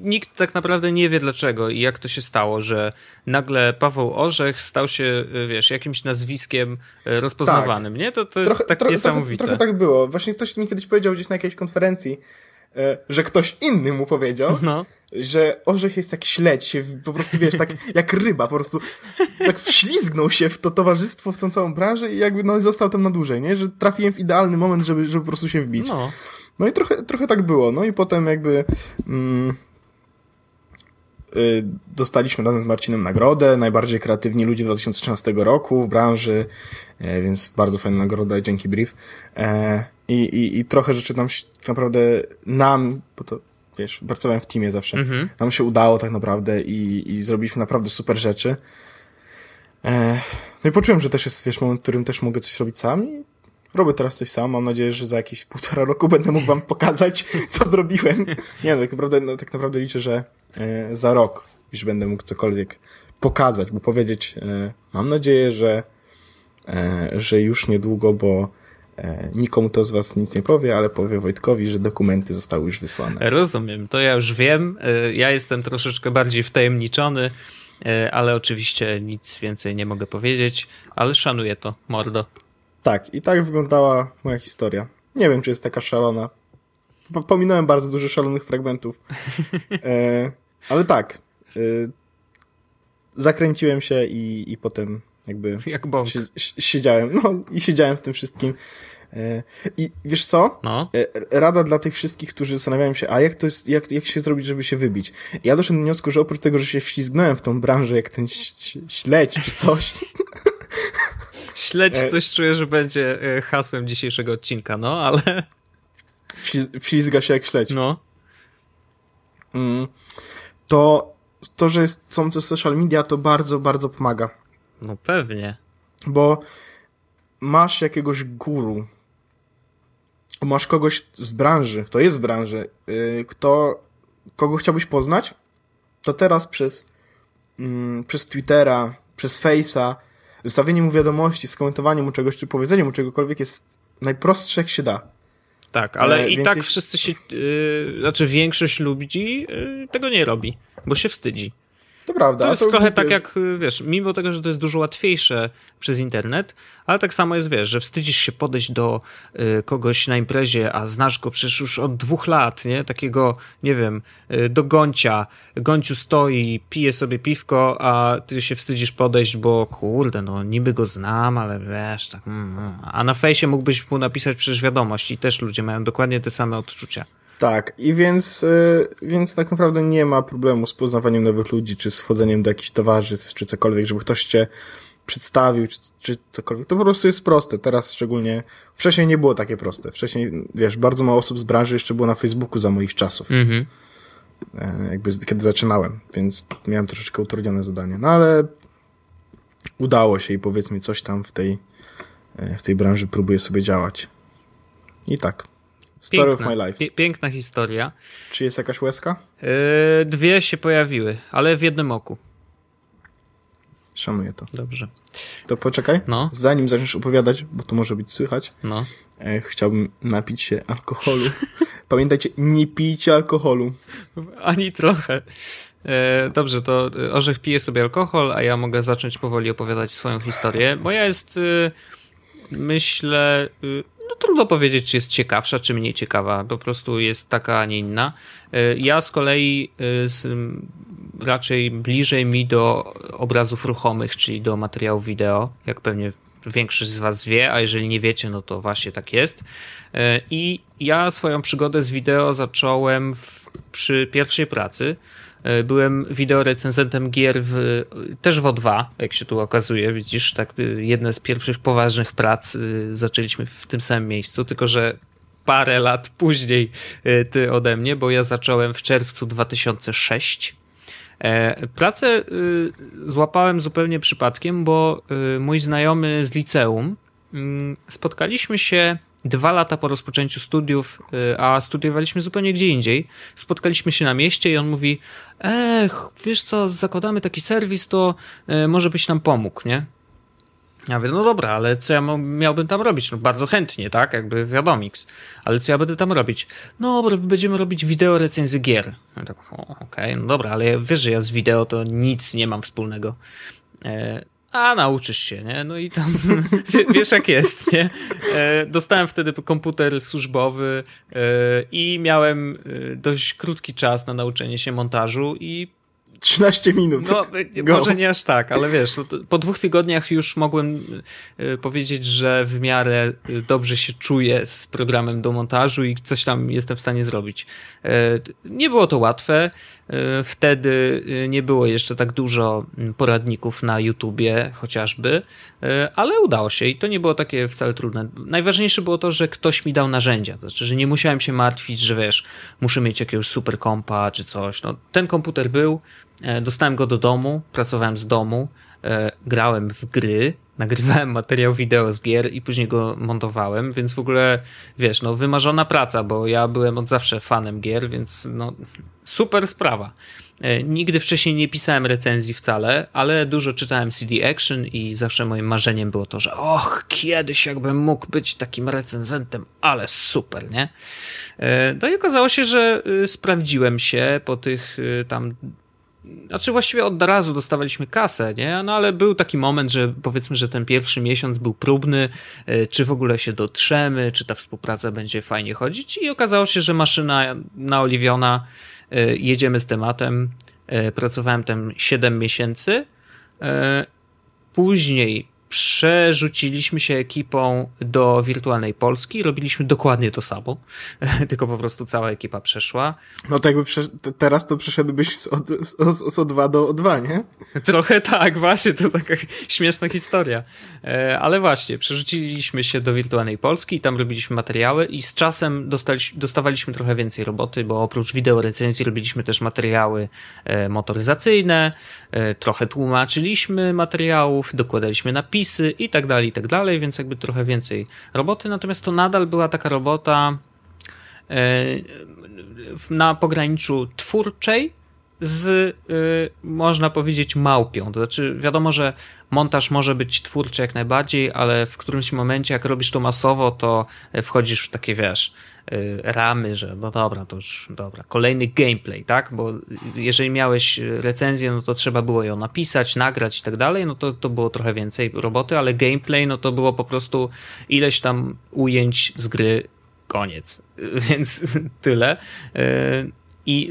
Nikt tak naprawdę nie wie dlaczego i jak to się stało, że nagle Paweł Orzech stał się, y, wiesz, jakimś nazwiskiem y, rozpoznawanym, tak. nie? To, to jest trochę, tak tro, niesamowite. Trochę, trochę, tak było. Właśnie ktoś mi kiedyś powiedział gdzieś na jakiejś konferencji, że ktoś inny mu powiedział, no. że Orzech jest jak śledź, się po prostu, wiesz, tak jak ryba, po prostu tak wślizgnął się w to towarzystwo, w tą całą branżę i jakby no został tam na dłużej, nie? Że trafiłem w idealny moment, żeby, żeby po prostu się wbić. No. No i trochę, trochę tak było. No i potem jakby mm, y, dostaliśmy razem z Marcinem nagrodę, najbardziej kreatywni ludzie 2013 roku w branży, e, więc bardzo fajna nagroda, dzięki brief. E, i, i, I trochę rzeczy nam się naprawdę, nam, bo to wiesz, pracowałem w teamie zawsze, mhm. nam się udało tak naprawdę i, i zrobiliśmy naprawdę super rzeczy. E, no i poczułem, że też jest, wiesz, moment, w którym też mogę coś robić sam i robię teraz coś sam. Mam nadzieję, że za jakieś półtora roku będę mógł wam pokazać, co zrobiłem. Nie, no, tak naprawdę, no, tak naprawdę liczę, że e, za rok już będę mógł cokolwiek pokazać, bo powiedzieć, e, mam nadzieję, że, e, że już niedługo, bo e, nikomu to z was nic nie powie, ale powie Wojtkowi, że dokumenty zostały już wysłane. Rozumiem, to ja już wiem. E, ja jestem troszeczkę bardziej wtajemniczony, e, ale oczywiście nic więcej nie mogę powiedzieć, ale szanuję to, mordo. Tak, i tak wyglądała moja historia. Nie wiem, czy jest taka szalona. Pominąłem bardzo dużo szalonych fragmentów. E, ale tak. E, zakręciłem się i, i potem jakby. Jak bąk. Si siedziałem. No i siedziałem w tym wszystkim. E, I wiesz co? No. E, rada dla tych wszystkich, którzy zastanawiają się, a jak to jest, jak, jak się zrobić, żeby się wybić? Ja doszedłem do wniosku, że oprócz tego, że się wślizgnąłem w tą branżę jak ten śledź czy coś, Śledź e, coś czuję, że będzie e, hasłem dzisiejszego odcinka, no ale... Wślizga się jak śledź. No. Mm. To, to, że jest, są te social media, to bardzo, bardzo pomaga. No pewnie. Bo masz jakiegoś guru, masz kogoś z branży, kto jest z branży, yy, kto, kogo chciałbyś poznać, to teraz przez, yy, przez Twittera, przez Face'a, Zostawienie mu wiadomości, skomentowanie mu czegoś, czy powiedzenie mu czegokolwiek jest najprostsze jak się da. Tak, ale e, i tak jest... wszyscy się, yy, znaczy większość ludzi yy, tego nie robi, bo się wstydzi. To prawda. To jest to trochę tak jak, wiesz, mimo tego, że to jest dużo łatwiejsze przez internet, ale tak samo jest, wiesz, że wstydzisz się podejść do y, kogoś na imprezie, a znasz go przecież już od dwóch lat, nie? Takiego, nie wiem, y, do Goncia. Gonciu stoi, pije sobie piwko, a ty się wstydzisz podejść, bo kurde, no niby go znam, ale wiesz, tak, mm, mm. a na fejsie mógłbyś mu napisać przecież wiadomość i też ludzie mają dokładnie te same odczucia. Tak, i więc, y, więc tak naprawdę nie ma problemu z poznawaniem nowych ludzi, czy z wchodzeniem do jakichś towarzystw, czy cokolwiek, żeby ktoś cię przedstawił, czy, czy cokolwiek. To po prostu jest proste. Teraz szczególnie, wcześniej nie było takie proste. Wcześniej, wiesz, bardzo mało osób z branży jeszcze było na Facebooku za moich czasów. Mhm. E, jakby z- kiedy zaczynałem, więc miałem troszeczkę utrudnione zadanie. No ale udało się i powiedzmy coś tam w tej, e, w tej branży próbuję sobie działać. I tak. Story of my life. piękna historia. Czy jest jakaś łezka? Yy, dwie się pojawiły, ale w jednym oku. Szanuję to. Dobrze. To poczekaj. No. Zanim zaczniesz opowiadać, bo to może być słychać, No. e, chciałbym napić się alkoholu. Pamiętajcie, nie pijcie alkoholu. Ani trochę. E, dobrze, to e, Orzech pije sobie alkohol, a ja mogę zacząć powoli opowiadać swoją historię. Moja jest, e, myślę, e, no trudno powiedzieć, czy jest ciekawsza, czy mniej ciekawa. Po prostu jest taka, a nie inna. E, Ja z kolei e, z, raczej bliżej mi do obrazów ruchomych, czyli do materiałów wideo, jak pewnie większość z Was wie, a jeżeli nie wiecie, no to właśnie tak jest. E, I ja swoją przygodę z wideo zacząłem w, przy pierwszej pracy. E, Byłem wideorecenzentem gier w, też w O2, jak się tu okazuje. Widzisz, tak y, jedne z pierwszych poważnych prac y, zaczęliśmy w tym samym miejscu, tylko że parę lat później ty ode mnie, bo ja zacząłem w czerwcu 2006. E, Pracę złapałem zupełnie przypadkiem, bo mój znajomy z liceum mm, spotkaliśmy się dwa lata po rozpoczęciu studiów, y, a studiowaliśmy zupełnie gdzie indziej. Spotkaliśmy się na mieście i on mówi: Ech, wiesz co, zakładamy taki serwis, to y, może byś nam pomógł, nie? Ja mówię, no dobra, ale co ja miałbym tam robić? No bardzo chętnie, tak? Jakby wiadomiks. Ale co ja będę tam robić? No, będziemy robić wideo recenzję gier. Ja tak, okej, no dobra, ale wiesz, że ja z wideo to nic nie mam wspólnego. A nauczysz się, nie? No i tam wie- wiesz jak jest, nie? E, dostałem wtedy komputer służbowy e, i miałem e, dość krótki czas na nauczenie się montażu i 13 minut. no, Go. może nie aż tak, ale wiesz, no po dwóch tygodniach już mogłem powiedzieć, że w miarę dobrze się czuję z programem do montażu i coś tam jestem w stanie zrobić. Nie było to łatwe. Y, Wtedy y, nie było jeszcze tak dużo poradników na YouTubie chociażby, y, ale udało się i to nie było takie wcale trudne. Najważniejsze było to, że ktoś mi dał narzędzia, to znaczy, że nie musiałem się martwić, że wiesz, muszę mieć jakiegoś super kompa czy coś. No, ten komputer był, e, dostałem go do domu, pracowałem z domu, e, grałem w gry, nagrywałem materiał wideo z gier i później go montowałem, więc w ogóle, wiesz, no wymarzona praca, bo ja byłem od zawsze fanem gier, więc no super sprawa. E, Nigdy wcześniej nie pisałem recenzji wcale, ale dużo czytałem CD Action i zawsze moim marzeniem było to, że och, kiedyś jakbym mógł być takim recenzentem, ale super, nie? E, No i okazało się, że y, sprawdziłem się po tych y, tam znaczy właściwie od razu dostawaliśmy kasę, nie? No ale był taki moment, że powiedzmy, że ten pierwszy miesiąc był próbny, e, czy w ogóle się dotrzemy, czy ta współpraca będzie fajnie chodzić i okazało się, że maszyna naoliwiona, e, jedziemy z tematem. E, Pracowałem tam 7 miesięcy. Później przerzuciliśmy się ekipą do wirtualnej Polski, robiliśmy dokładnie to samo, tylko po prostu cała ekipa przeszła. No to jakby teraz to przeszedłbyś z, od, z, z O2 do O2, nie? Trochę tak, właśnie, to taka śmieszna historia. E, Ale właśnie, przerzuciliśmy się do wirtualnej Polski i tam robiliśmy materiały i z czasem dostaliśmy, dostawaliśmy trochę więcej roboty, bo oprócz wideo recenzji robiliśmy też materiały e, motoryzacyjne, trochę tłumaczyliśmy materiałów, dokładaliśmy napisy i tak dalej, i tak dalej, więc jakby trochę więcej roboty, natomiast to nadal była taka robota e, na pograniczu twórczej, z, y, można powiedzieć, małpią. To znaczy, wiadomo, że montaż może być twórczy jak najbardziej, ale w którymś momencie, jak robisz to masowo, to wchodzisz w takie, wiesz, ramy, że no dobra, to już dobra, kolejny gameplay, tak? Bo jeżeli miałeś recenzję, no to trzeba było ją napisać, nagrać i tak dalej, no to, to było trochę więcej roboty, ale gameplay, no to było po prostu ileś tam ujęć z gry, koniec. Więc tyle. I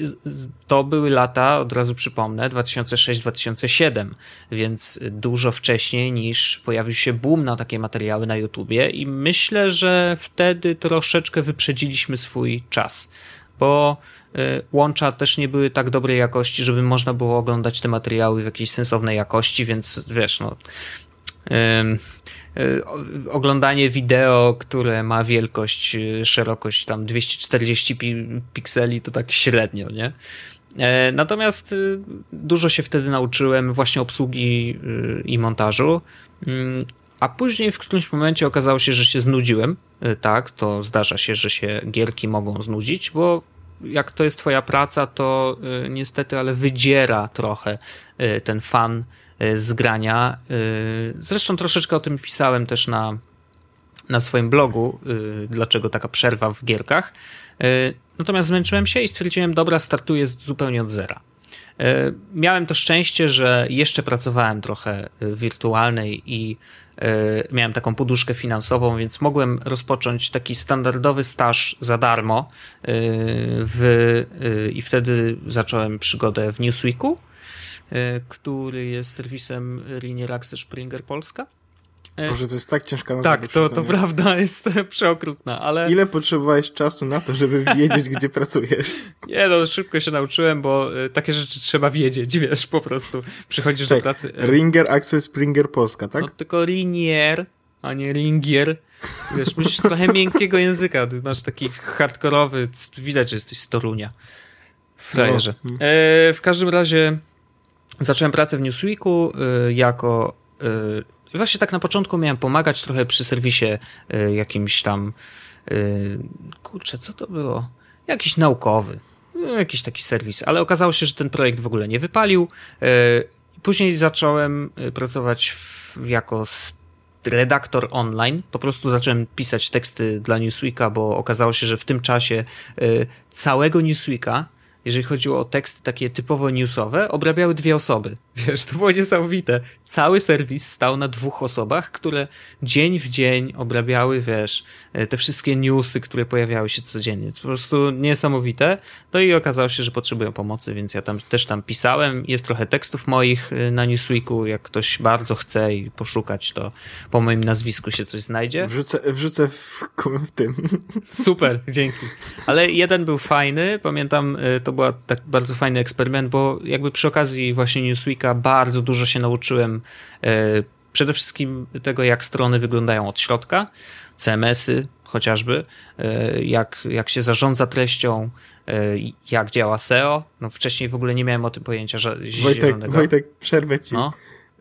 to były lata, od razu przypomnę, 2006-2007, więc dużo wcześniej niż pojawił się boom na takie materiały na YouTubie i myślę, że wtedy troszeczkę wyprzedziliśmy swój czas, bo y, łącza też nie były tak dobrej jakości, żeby można było oglądać te materiały w jakiejś sensownej jakości, więc wiesz, no Y, oglądanie wideo, które ma wielkość, y, szerokość tam 240 pikseli, to tak średnio, nie? E, natomiast y, dużo się wtedy nauczyłem właśnie obsługi i montażu, mm, a później w którymś momencie okazało się, że się znudziłem. Tak, to zdarza się, że się gierki mogą znudzić, bo jak to jest twoja praca, to niestety, ale wydziera trochę ten fan Y, z grania. Y, zresztą troszeczkę o tym pisałem też na, na swoim blogu, y, dlaczego taka przerwa w gierkach. Natomiast zmęczyłem się i stwierdziłem, dobra, startuję zupełnie od zera. Miałem to szczęście, że jeszcze pracowałem trochę wirtualnej i miałem taką poduszkę finansową, więc mogłem rozpocząć taki standardowy staż za darmo w, i wtedy zacząłem przygodę w Newsweeku który jest serwisem Linear Access Springer Polska. E, Boże, to jest tak ciężka nazwa. Tak, to, to prawda, jest przeokrutna, ale... Ile potrzebowałeś czasu na to, żeby wiedzieć, gdzie pracujesz? Nie no, szybko się nauczyłem, bo e, takie rzeczy trzeba wiedzieć, wiesz, po prostu. Przychodzisz Czekaj, do pracy... Ringer Access Springer Polska, tak? No tylko Linier, a nie Ringier. Wiesz, musisz trochę miękkiego języka, masz taki hardkorowy, widać, że jesteś z Torunia. Frajerze. No. E, w każdym razie zacząłem pracę w Newsweeku y, jako. Y, właśnie tak na początku miałem pomagać trochę przy serwisie y, jakimś tam. Kurczę, co to było? Jakiś naukowy. Jakiś taki serwis, ale okazało się, że ten projekt w ogóle nie wypalił. Później zacząłem pracować w, jako redaktor online. Po prostu zacząłem pisać teksty dla Newsweeka, bo okazało się, że w tym czasie całego Newsweeka jeżeli chodziło o teksty takie typowo newsowe, obrabiały dwie osoby. Wiesz, to było niesamowite. Cały serwis stał na dwóch osobach, które dzień w dzień obrabiały, wiesz, e, te wszystkie newsy, które pojawiały się codziennie. To po prostu niesamowite. No i okazało się, że potrzebują pomocy, więc ja tam też tam pisałem. Jest trochę tekstów moich e, na Newsweeku. Jak ktoś bardzo chce i poszukać, to po moim nazwisku się coś znajdzie. Wrzucę, wrzucę w, w tym. Super, dzięki. Ale jeden był fajny, pamiętam, e, to był tak bardzo fajny eksperyment, bo jakby przy okazji właśnie Newsweeka bardzo dużo się nauczyłem e, przede wszystkim tego, jak strony wyglądają od środka, CMS-y chociażby, e, jak, jak się zarządza treścią, e, jak działa SEO. No wcześniej w ogóle nie miałem o tym pojęcia że Wojtek, Wojtek, przerwę ci. No?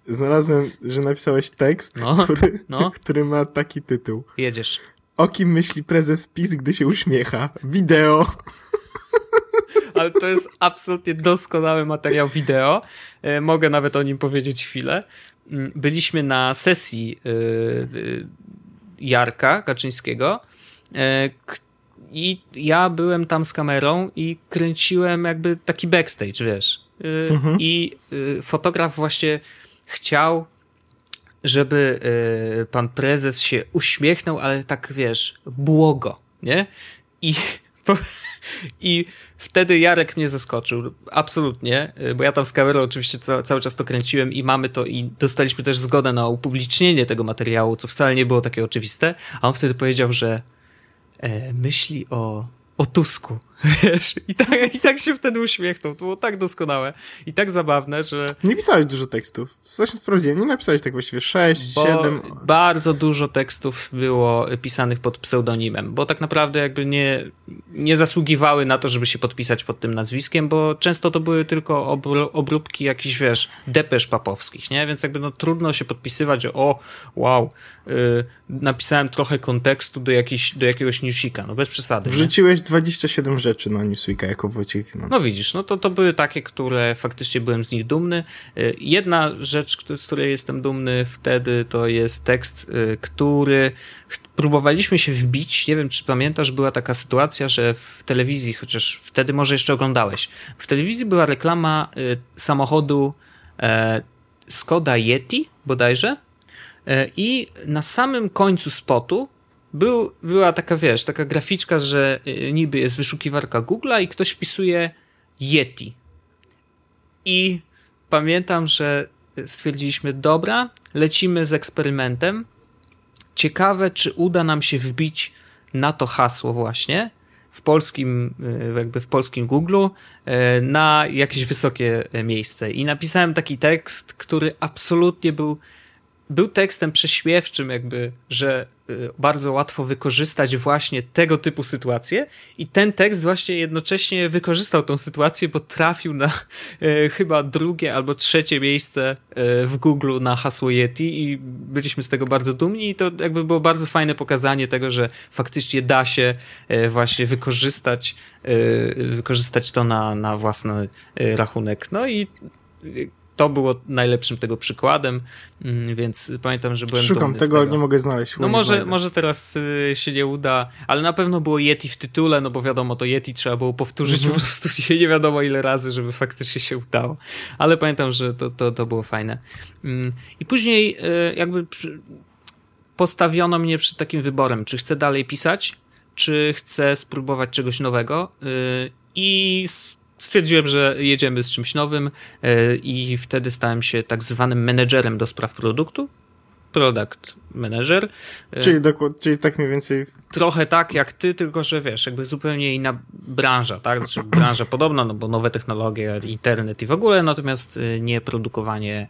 Znalazłem, że napisałeś tekst, no, który, no. który ma taki tytuł. Jedziesz. O kim myśli prezes PiS, gdy się uśmiecha? Wideo ale to jest absolutnie doskonały materiał wideo. E, mogę nawet o nim powiedzieć chwilę. Mm, byliśmy na sesji e, e, Jarka Kaczyńskiego i ja byłem tam z kamerą i kręciłem jakby taki backstage, wiesz. Mhm. I fotograf właśnie chciał żeby pan prezes się uśmiechnął, ale tak wiesz, błogo, nie? I, i Wtedy Jarek mnie zaskoczył, absolutnie, y, bo ja tam z kamerą oczywiście ca cały czas to kręciłem i mamy to i dostaliśmy też zgodę na upublicznienie tego materiału, co wcale nie było takie oczywiste, a on wtedy powiedział, że e, myśli o o Tusku, wiesz, I tak, i tak się wtedy uśmiechnął, to było tak doskonałe i tak zabawne, że... Nie pisałeś dużo tekstów, właśnie sprawdziłem, nie napisałeś tak właściwie 6, bo 7... bardzo dużo tekstów było pisanych pod pseudonimem, bo tak naprawdę jakby nie, nie zasługiwały na to, żeby się podpisać pod tym nazwiskiem, bo często to były tylko obróbki jakichś, wiesz, depesz papowskich, nie, więc jakby no trudno się podpisywać, że o, wow, napisałem trochę kontekstu do, jakiś, do jakiegoś newsika, no bez przesady. Wrzuciłeś nie? 27 rzeczy na Newsweeka jako Wojciech. No widzisz, no to to były takie, które faktycznie byłem z nich dumny. Y, jedna rzecz, z której jestem dumny wtedy, to jest tekst, y, który próbowaliśmy się wbić. Nie wiem, czy pamiętasz, była taka sytuacja, że w telewizji, chociaż wtedy może jeszcze oglądałeś, w telewizji była reklama y, samochodu e, Skoda Yeti bodajże i na samym końcu spotu był, była taka, wiesz, taka graficzka, że y, niby jest wyszukiwarka Google'a i ktoś wpisuje Yeti. I pamiętam, że stwierdziliśmy, dobra, lecimy z eksperymentem. Ciekawe, czy uda nam się wbić na to hasło właśnie w polskim, y, jakby w polskim Google'u na jakieś wysokie miejsce. I napisałem taki tekst, który absolutnie był był tekstem prześmiewczym, jakby, że y, bardzo łatwo wykorzystać właśnie tego typu sytuacje i ten tekst właśnie jednocześnie wykorzystał tą sytuację, bo trafił na e, chyba drugie albo trzecie miejsce e, w Google na hasło Yeti i byliśmy z tego bardzo dumni i to jakby było bardzo fajne pokazanie tego, że faktycznie da się e, właśnie wykorzystać wykorzystać to na, na własny rachunek. No i to było najlepszym tego przykładem, mm, więc pamiętam, że byłem Szukam tego, ale nie mogę znaleźć. No może, może teraz y, się nie uda, ale na pewno było Yeti w tytule, no bo wiadomo, to Yeti trzeba było powtórzyć mm -hmm. po prostu się nie wiadomo ile razy, żeby faktycznie się udało. Ale pamiętam, że to, to, to było fajne. Mm, I później y, jakby postawiono mnie przed takim wyborem, czy chcę dalej pisać, czy chcę spróbować czegoś nowego y, i stwierdziłem, że jedziemy z czymś nowym e, i wtedy stałem się tak zwanym menedżerem do spraw produktu. Product manager. E, czyli, czyli tak mniej więcej. Trochę tak jak ty, tylko że wiesz, jakby zupełnie inna branża, tak? Znaczy branża podobna, no bo nowe technologie, internet i w ogóle, natomiast e, nie produkowanie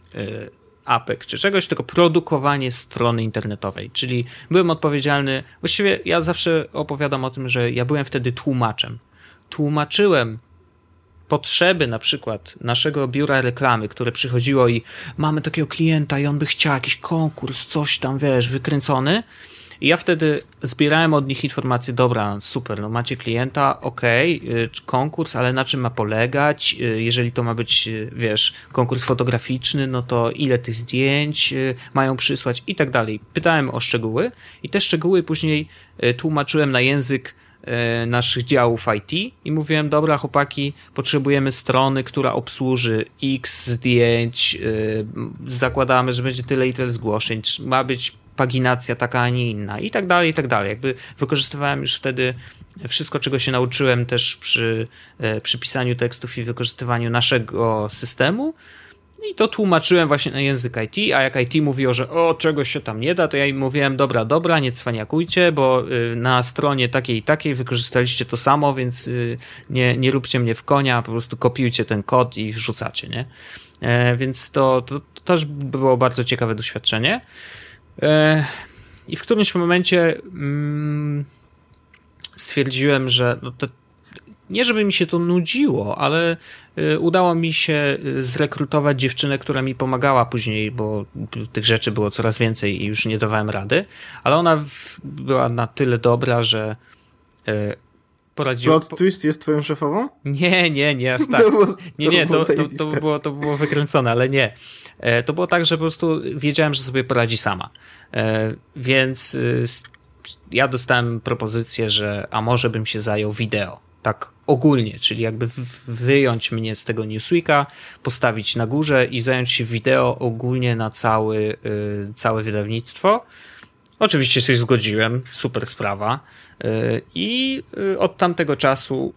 apek czy czegoś, tylko produkowanie strony internetowej. Czyli byłem odpowiedzialny, właściwie ja zawsze opowiadam o tym, że ja byłem wtedy tłumaczem. Tłumaczyłem potrzeby na przykład naszego biura reklamy, które przychodziło i mamy takiego klienta i on by chciał jakiś konkurs, coś tam, wiesz, wykręcony. I ja wtedy zbierałem od nich informacje, dobra, super, no macie klienta, okej, okay, konkurs, ale na czym ma polegać? Y, jeżeli to ma być, y, wiesz, konkurs fotograficzny, no to ile tych zdjęć y, mają przysłać i tak dalej. Pytałem o szczegóły i te szczegóły później tłumaczyłem na język naszych działów IT i mówiłem, dobra chłopaki, potrzebujemy strony, która obsłuży x zdjęć, e, zakładamy, że będzie tyle i tyle zgłoszeń, ma być paginacja taka, a nie inna i tak dalej, i tak dalej. Jakby wykorzystywałem już wtedy wszystko, czego się nauczyłem też przy, e, przy pisaniu tekstów i wykorzystywaniu naszego systemu i to tłumaczyłem właśnie na język IT, a jak IT mówiło, że o, czegoś się tam nie da, to ja im mówiłem, dobra, dobra, nie cwaniakujcie, bo y, na stronie takiej i takiej wykorzystaliście to samo, więc y, nie, nie róbcie mnie w konia, po prostu kopiujcie ten kod i wrzucacie, nie? E, więc to, to, to też było bardzo ciekawe doświadczenie. E, I w którymś momencie mm, stwierdziłem, że no to, nie żeby mi się to nudziło, ale udało mi się y, zrekrutować dziewczynę, która mi pomagała później, bo tych rzeczy było coraz więcej i już nie dawałem rady, ale ona była na tyle dobra, że y, poradziła. Plot twist jest twoją szefową? Nie, nie, nie, aż tak. To było, nie, nie, to, to, to, było, to było wykręcone, ale nie. E, to było tak, że po prostu wiedziałem, że sobie poradzi sama. E, więc ja dostałem propozycję, że a może bym się zajął wideo tak ogólnie, czyli jakby wyjąć mnie z tego Newsweeka, postawić na górze i zająć się wideo ogólnie na cały, y, całe wydawnictwo. Oczywiście się zgodziłem, super sprawa. Y, I y, od tamtego czasu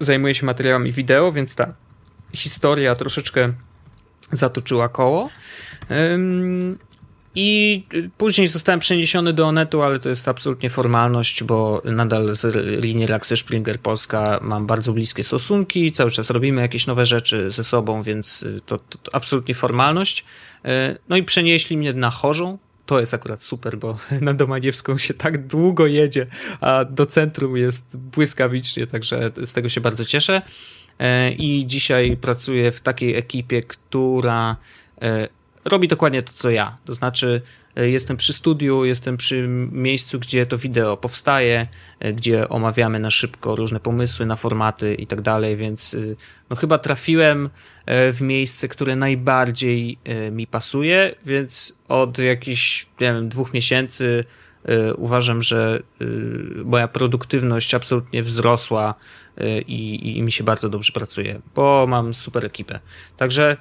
zajmuję się materiałami wideo, więc ta historia troszeczkę zatoczyła koło. I później zostałem przeniesiony do Onetu, ale to jest absolutnie formalność, bo nadal z linii Raxy Springer Polska mam bardzo bliskie stosunki, cały czas robimy jakieś nowe rzeczy ze sobą, więc to, to, to absolutnie formalność. E, no i przenieśli mnie na Chorzą, to jest akurat super, bo na Domaniewską się tak długo jedzie, a do centrum jest błyskawicznie, także z tego się bardzo cieszę. E, I dzisiaj pracuję w takiej ekipie, która robi dokładnie to, co ja. To znaczy, e, jestem przy studiu, jestem przy miejscu, gdzie to wideo powstaje, e, gdzie omawiamy na szybko różne pomysły na formaty i tak dalej, więc no chyba trafiłem w miejsce, które najbardziej mi pasuje, więc od jakichś, nie wiem, dwóch miesięcy uważam, że moja produktywność absolutnie wzrosła i, i mi się bardzo dobrze pracuje, bo mam super ekipę. Także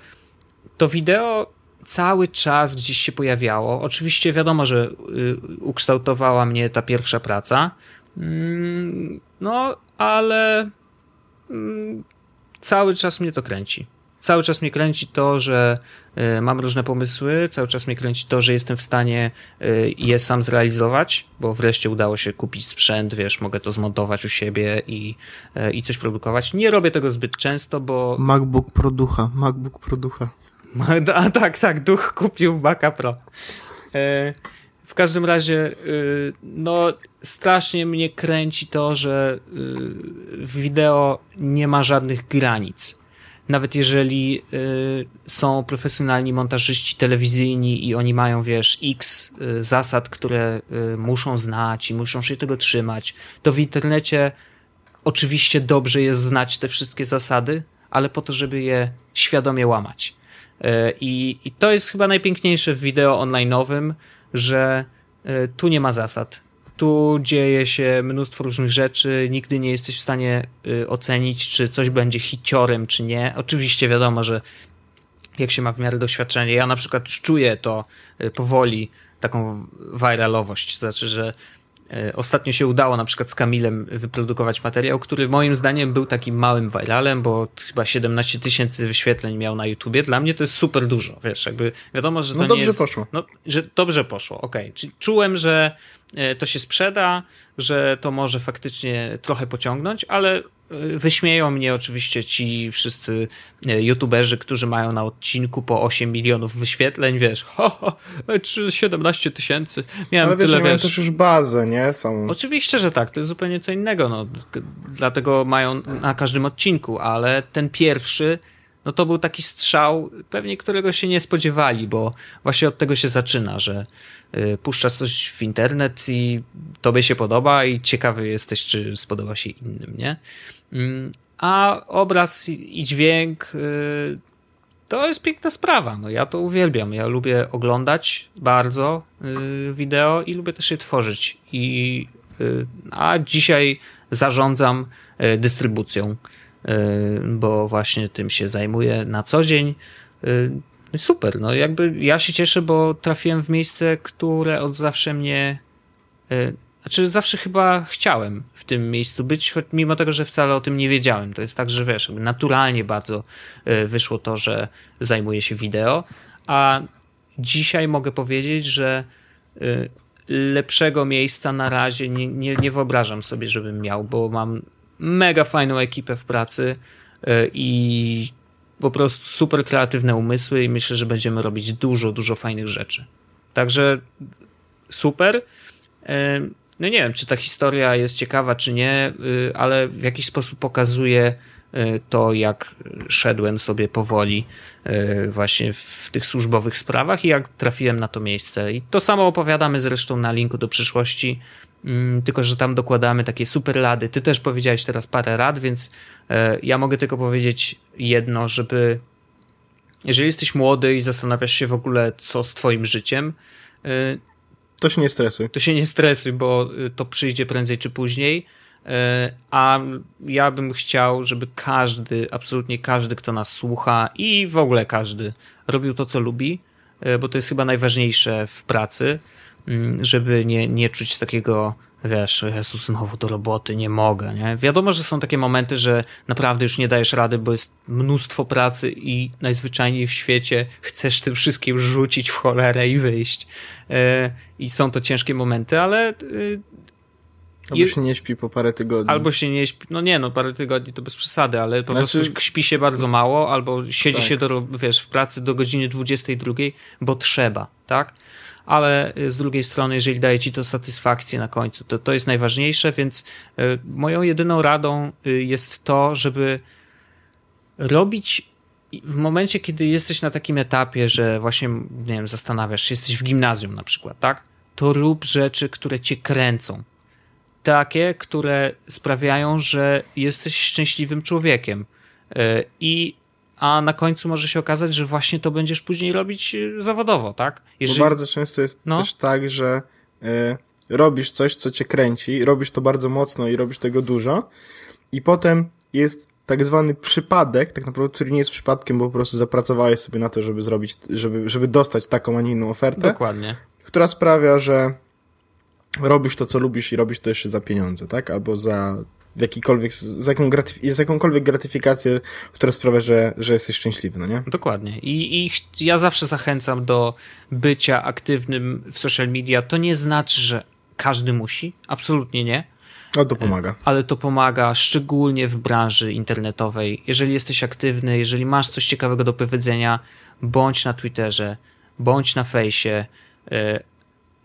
to wideo cały czas gdzieś się pojawiało. Oczywiście wiadomo, że y, ukształtowała mnie ta pierwsza praca. Mm, no, ale mm, cały czas mnie to kręci. Cały czas mnie kręci to, że y, mam różne pomysły, cały czas mnie kręci to, że jestem w stanie y, je sam zrealizować, bo wreszcie udało się kupić sprzęt, wiesz, mogę to zmontować u siebie i, i coś produkować. Nie robię tego zbyt często, bo. MacBook Producha, MacBook Producha. A tak, tak, duch kupił Maca Pro. E, w każdym razie, e, no, strasznie mnie kręci to, że w e, wideo nie ma żadnych granic. Nawet jeżeli są profesjonalni montażyści telewizyjni i oni mają, wiesz, x zasad, które muszą znać i muszą się tego trzymać, to w internecie oczywiście dobrze jest znać te wszystkie zasady, ale po to, żeby je świadomie łamać. E, I, I to jest chyba najpiękniejsze w wideo online'owym, że e, tu nie ma zasad. Tu dzieje się mnóstwo różnych rzeczy, nigdy nie jesteś w stanie e, ocenić, czy coś będzie hiciorem, czy nie. Oczywiście wiadomo, że jak się ma w miarę doświadczenie, ja na przykład czuję to powoli, taką viralowość, to znaczy, że ostatnio się udało na przykład z Kamilem wyprodukować materiał, który moim zdaniem był takim małym viralem, bo chyba 17 tysięcy wyświetleń miał na YouTubie. Dla mnie to jest super dużo, wiesz, jakby wiadomo, że to no dobrze nie jest... poszło. No, że dobrze poszło, okej. Okay. Czyli czułem, że e, to się sprzeda, że to może faktycznie trochę pociągnąć, ale Wyśmieją mnie oczywiście ci wszyscy e, youtuberzy, którzy mają na odcinku po 8 milionów wyświetleń, wiesz, ho, ho 17 tysięcy. Miałem Ale wiesz, tyle, mają też już bazę, nie? Samą. Oczywiście, że tak, to jest zupełnie co innego, no. Dlatego mają na każdym odcinku, ale ten pierwszy no to był taki strzał, pewnie którego się nie spodziewali, bo właśnie od tego się zaczyna, że y, puszczasz coś w internet i tobie się podoba i ciekawy jesteś, czy spodoba się innym, nie? Mm, a obraz i dźwięk y, to jest piękna sprawa. No ja to uwielbiam. Ja lubię oglądać bardzo y, wideo i lubię też je tworzyć. I, a dzisiaj zarządzam dystrybucją bo właśnie tym się zajmuję na co dzień. Y, super, no jakby ja się cieszę, bo trafiłem w miejsce, które od zawsze mnie. Y, znaczy, zawsze chyba chciałem w tym miejscu być, choć mimo tego, że wcale o tym nie wiedziałem. To jest tak, że wiesz, naturalnie bardzo wyszło to, że zajmuję się wideo, a dzisiaj mogę powiedzieć, że lepszego miejsca na razie nie, nie, nie wyobrażam sobie, żebym miał, bo mam mega fajną ekipę w pracy e, i po prostu super kreatywne umysły i myślę, że będziemy robić dużo, dużo fajnych rzeczy. Także super. E, no nie wiem, czy ta historia jest ciekawa, czy nie, e, ale w jakiś sposób pokazuje to, jak szedłem sobie powoli właśnie w tych służbowych sprawach i jak trafiłem na to miejsce. I to samo opowiadamy zresztą na linku do przyszłości. Mm, tylko że tam dokładamy takie super rady. Ty też powiedziałeś teraz parę rad, więc e, ja mogę tylko powiedzieć jedno, żeby jeżeli jesteś młody i zastanawiasz się w ogóle, co z twoim życiem, e, to się nie stresuj. To się nie stresuj, bo e, to przyjdzie prędzej czy później. A ja bym chciał, żeby każdy, absolutnie każdy, kto nas słucha i w ogóle każdy robił to, co lubi, bo to jest chyba najważniejsze w pracy Mm, żeby nie, nie czuć takiego, wiesz, Jezus, znowu do roboty, nie mogę, nie? Wiadomo, że są takie momenty, że naprawdę już nie dajesz rady, bo jest mnóstwo pracy i najzwyczajniej w świecie chcesz tym wszystkim rzucić w cholerę i wyjść. E, I są to ciężkie momenty, ale y, Albo się nie śpi po parę tygodni. Albo się nie śpi, no nie no, parę tygodni to bez przesady, ale po znaczy... prostu śpi się bardzo mało, albo siedzi tak. się do, wiesz, w pracy do godziny 22, bo trzeba, tak? ale y, z drugiej strony, jeżeli daje ci to satysfakcję na końcu, to to jest najważniejsze, więc y, moją jedyną radą y, jest to, żeby robić w momencie, kiedy jesteś na takim etapie, że właśnie, nie wiem, zastanawiasz się, jesteś w gimnazjum na przykład, tak? To rób rzeczy, które cię kręcą. Takie, które sprawiają, że jesteś szczęśliwym człowiekiem. E, I a na końcu może się okazać, że właśnie to będziesz później robić e, zawodowo, tak? Jeżeli... Bo bardzo często jest no. też tak, że y, robisz coś, co cię kręci, robisz to bardzo mocno i robisz tego dużo i potem jest tak zwany przypadek, tak naprawdę, który nie jest przypadkiem, bo po prostu zapracowałeś sobie na to, żeby zrobić, żeby, żeby dostać taką, a nie inną ofertę. Dokładnie. Która sprawia, że robisz to, co lubisz i robisz to jeszcze za pieniądze, tak? Albo za jakikolwiek, z, jaką gratyf- z jakąkolwiek gratyfikację, która sprawia, że, że jesteś szczęśliwy, no nie? Dokładnie. I, I ja zawsze zachęcam do bycia aktywnym w social media. To nie znaczy, że każdy musi. Absolutnie nie ale to pomaga. Ale to pomaga szczególnie w branży internetowej. Jeżeli jesteś aktywny, jeżeli masz coś ciekawego do powiedzenia, bądź na Twitterze, bądź na fejsie.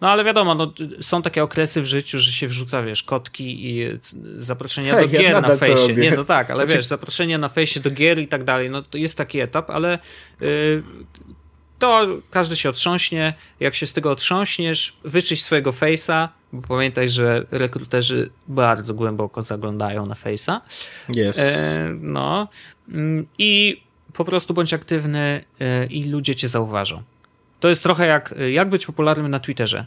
No ale wiadomo, no, są takie okresy w życiu, że się wrzuca, wiesz, kotki i zaproszenia Hej, do gier ja na fejsie. Nie, no tak, ale znaczy... wiesz, zaproszenia na fejsie do gier i tak dalej, no to jest taki etap, ale yy, to każdy się otrząśnie. Jak się z tego otrząśniesz, wyczyść swojego face'a, bo pamiętaj, że rekruterzy bardzo głęboko zaglądają na face'a. Yes. E, no. Mm, I po prostu bądź aktywny e, i ludzie cię zauważą. To jest trochę jak, jak być popularnym na Twitterze.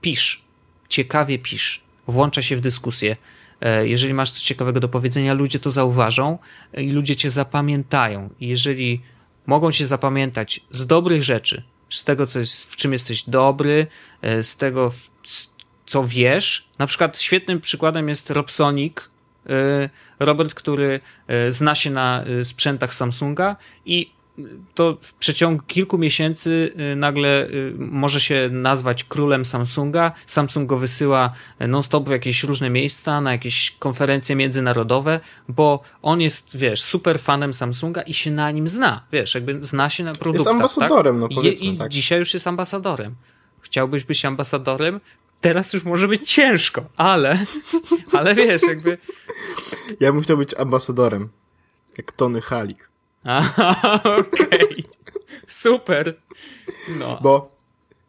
Pisz. Ciekawie pisz. Włącza się w dyskusję. E, jeżeli masz coś ciekawego do powiedzenia, ludzie to zauważą i ludzie cię zapamiętają. Jeżeli mogą się zapamiętać z dobrych rzeczy, z tego, co jest, w czym jesteś dobry, e, z tego, co wiesz. Na przykład świetnym przykładem jest Robsonic, e, Robert, który e, zna się na sprzętach Samsunga i to w przeciągu kilku miesięcy y, nagle y, może się nazwać królem Samsunga. Samsung go wysyła non-stop w jakieś różne miejsca, na jakieś konferencje międzynarodowe, bo on jest, wiesz, super fanem Samsunga i się na nim zna. Wiesz, jakby zna się na produktach. Jest ambasadorem, tak? no powiedzmy, I, tak. dzisiaj już jest ambasadorem. Chciałbyś być ambasadorem? Teraz już może być ciężko, ale, ale wiesz, jakby... Ja bym chciał być ambasadorem, jak Tony Halik. Aha, okej. Okay. Super. No. Bo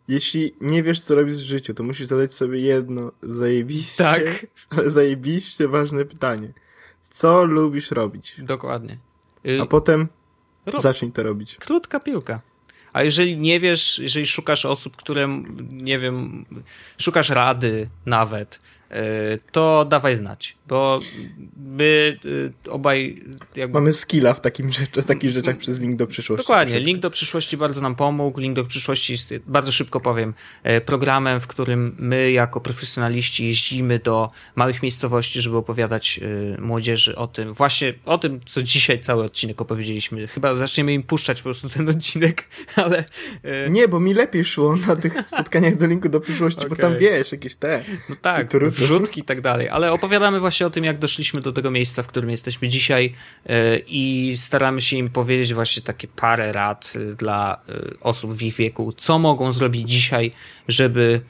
jeśli nie wiesz, co robisz w życiu, to musisz zadać sobie jedno zajebiście, tak. ale zajebiście ważne pytanie. Co lubisz robić? Dokładnie. A potem Rób. zacznij to robić. Krótka piłka. A jeżeli nie wiesz, jeżeli szukasz osób, które, nie wiem, szukasz rady nawet, to dawaj znać, bo my e, obaj... Jakby... Mamy skilla w takim rzeczy, takich rzeczach przez link do przyszłości. Dokładnie, troszeczkę. link do przyszłości bardzo nam pomógł. Link do przyszłości jest, bardzo szybko powiem, e, programem, w którym my jako profesjonaliści jeździmy do małych miejscowości, żeby opowiadać młodzieży o tym, właśnie o tym, co dzisiaj cały odcinek opowiedzieliśmy. Chyba zaczniemy im puszczać po prostu ten odcinek, ale... Nie, bo mi lepiej szło na tych spotkaniach do linku do przyszłości, okay. bo tam wiesz, jakieś te... No tak, wrzutki i tak dalej, ale opowiadamy właśnie o tym, jak doszliśmy do tego miejsca, w którym jesteśmy dzisiaj e, i staramy się im powiedzieć właśnie takie parę rad e, dla e, osób w ich wieku, co mogą zrobić dzisiaj, żeby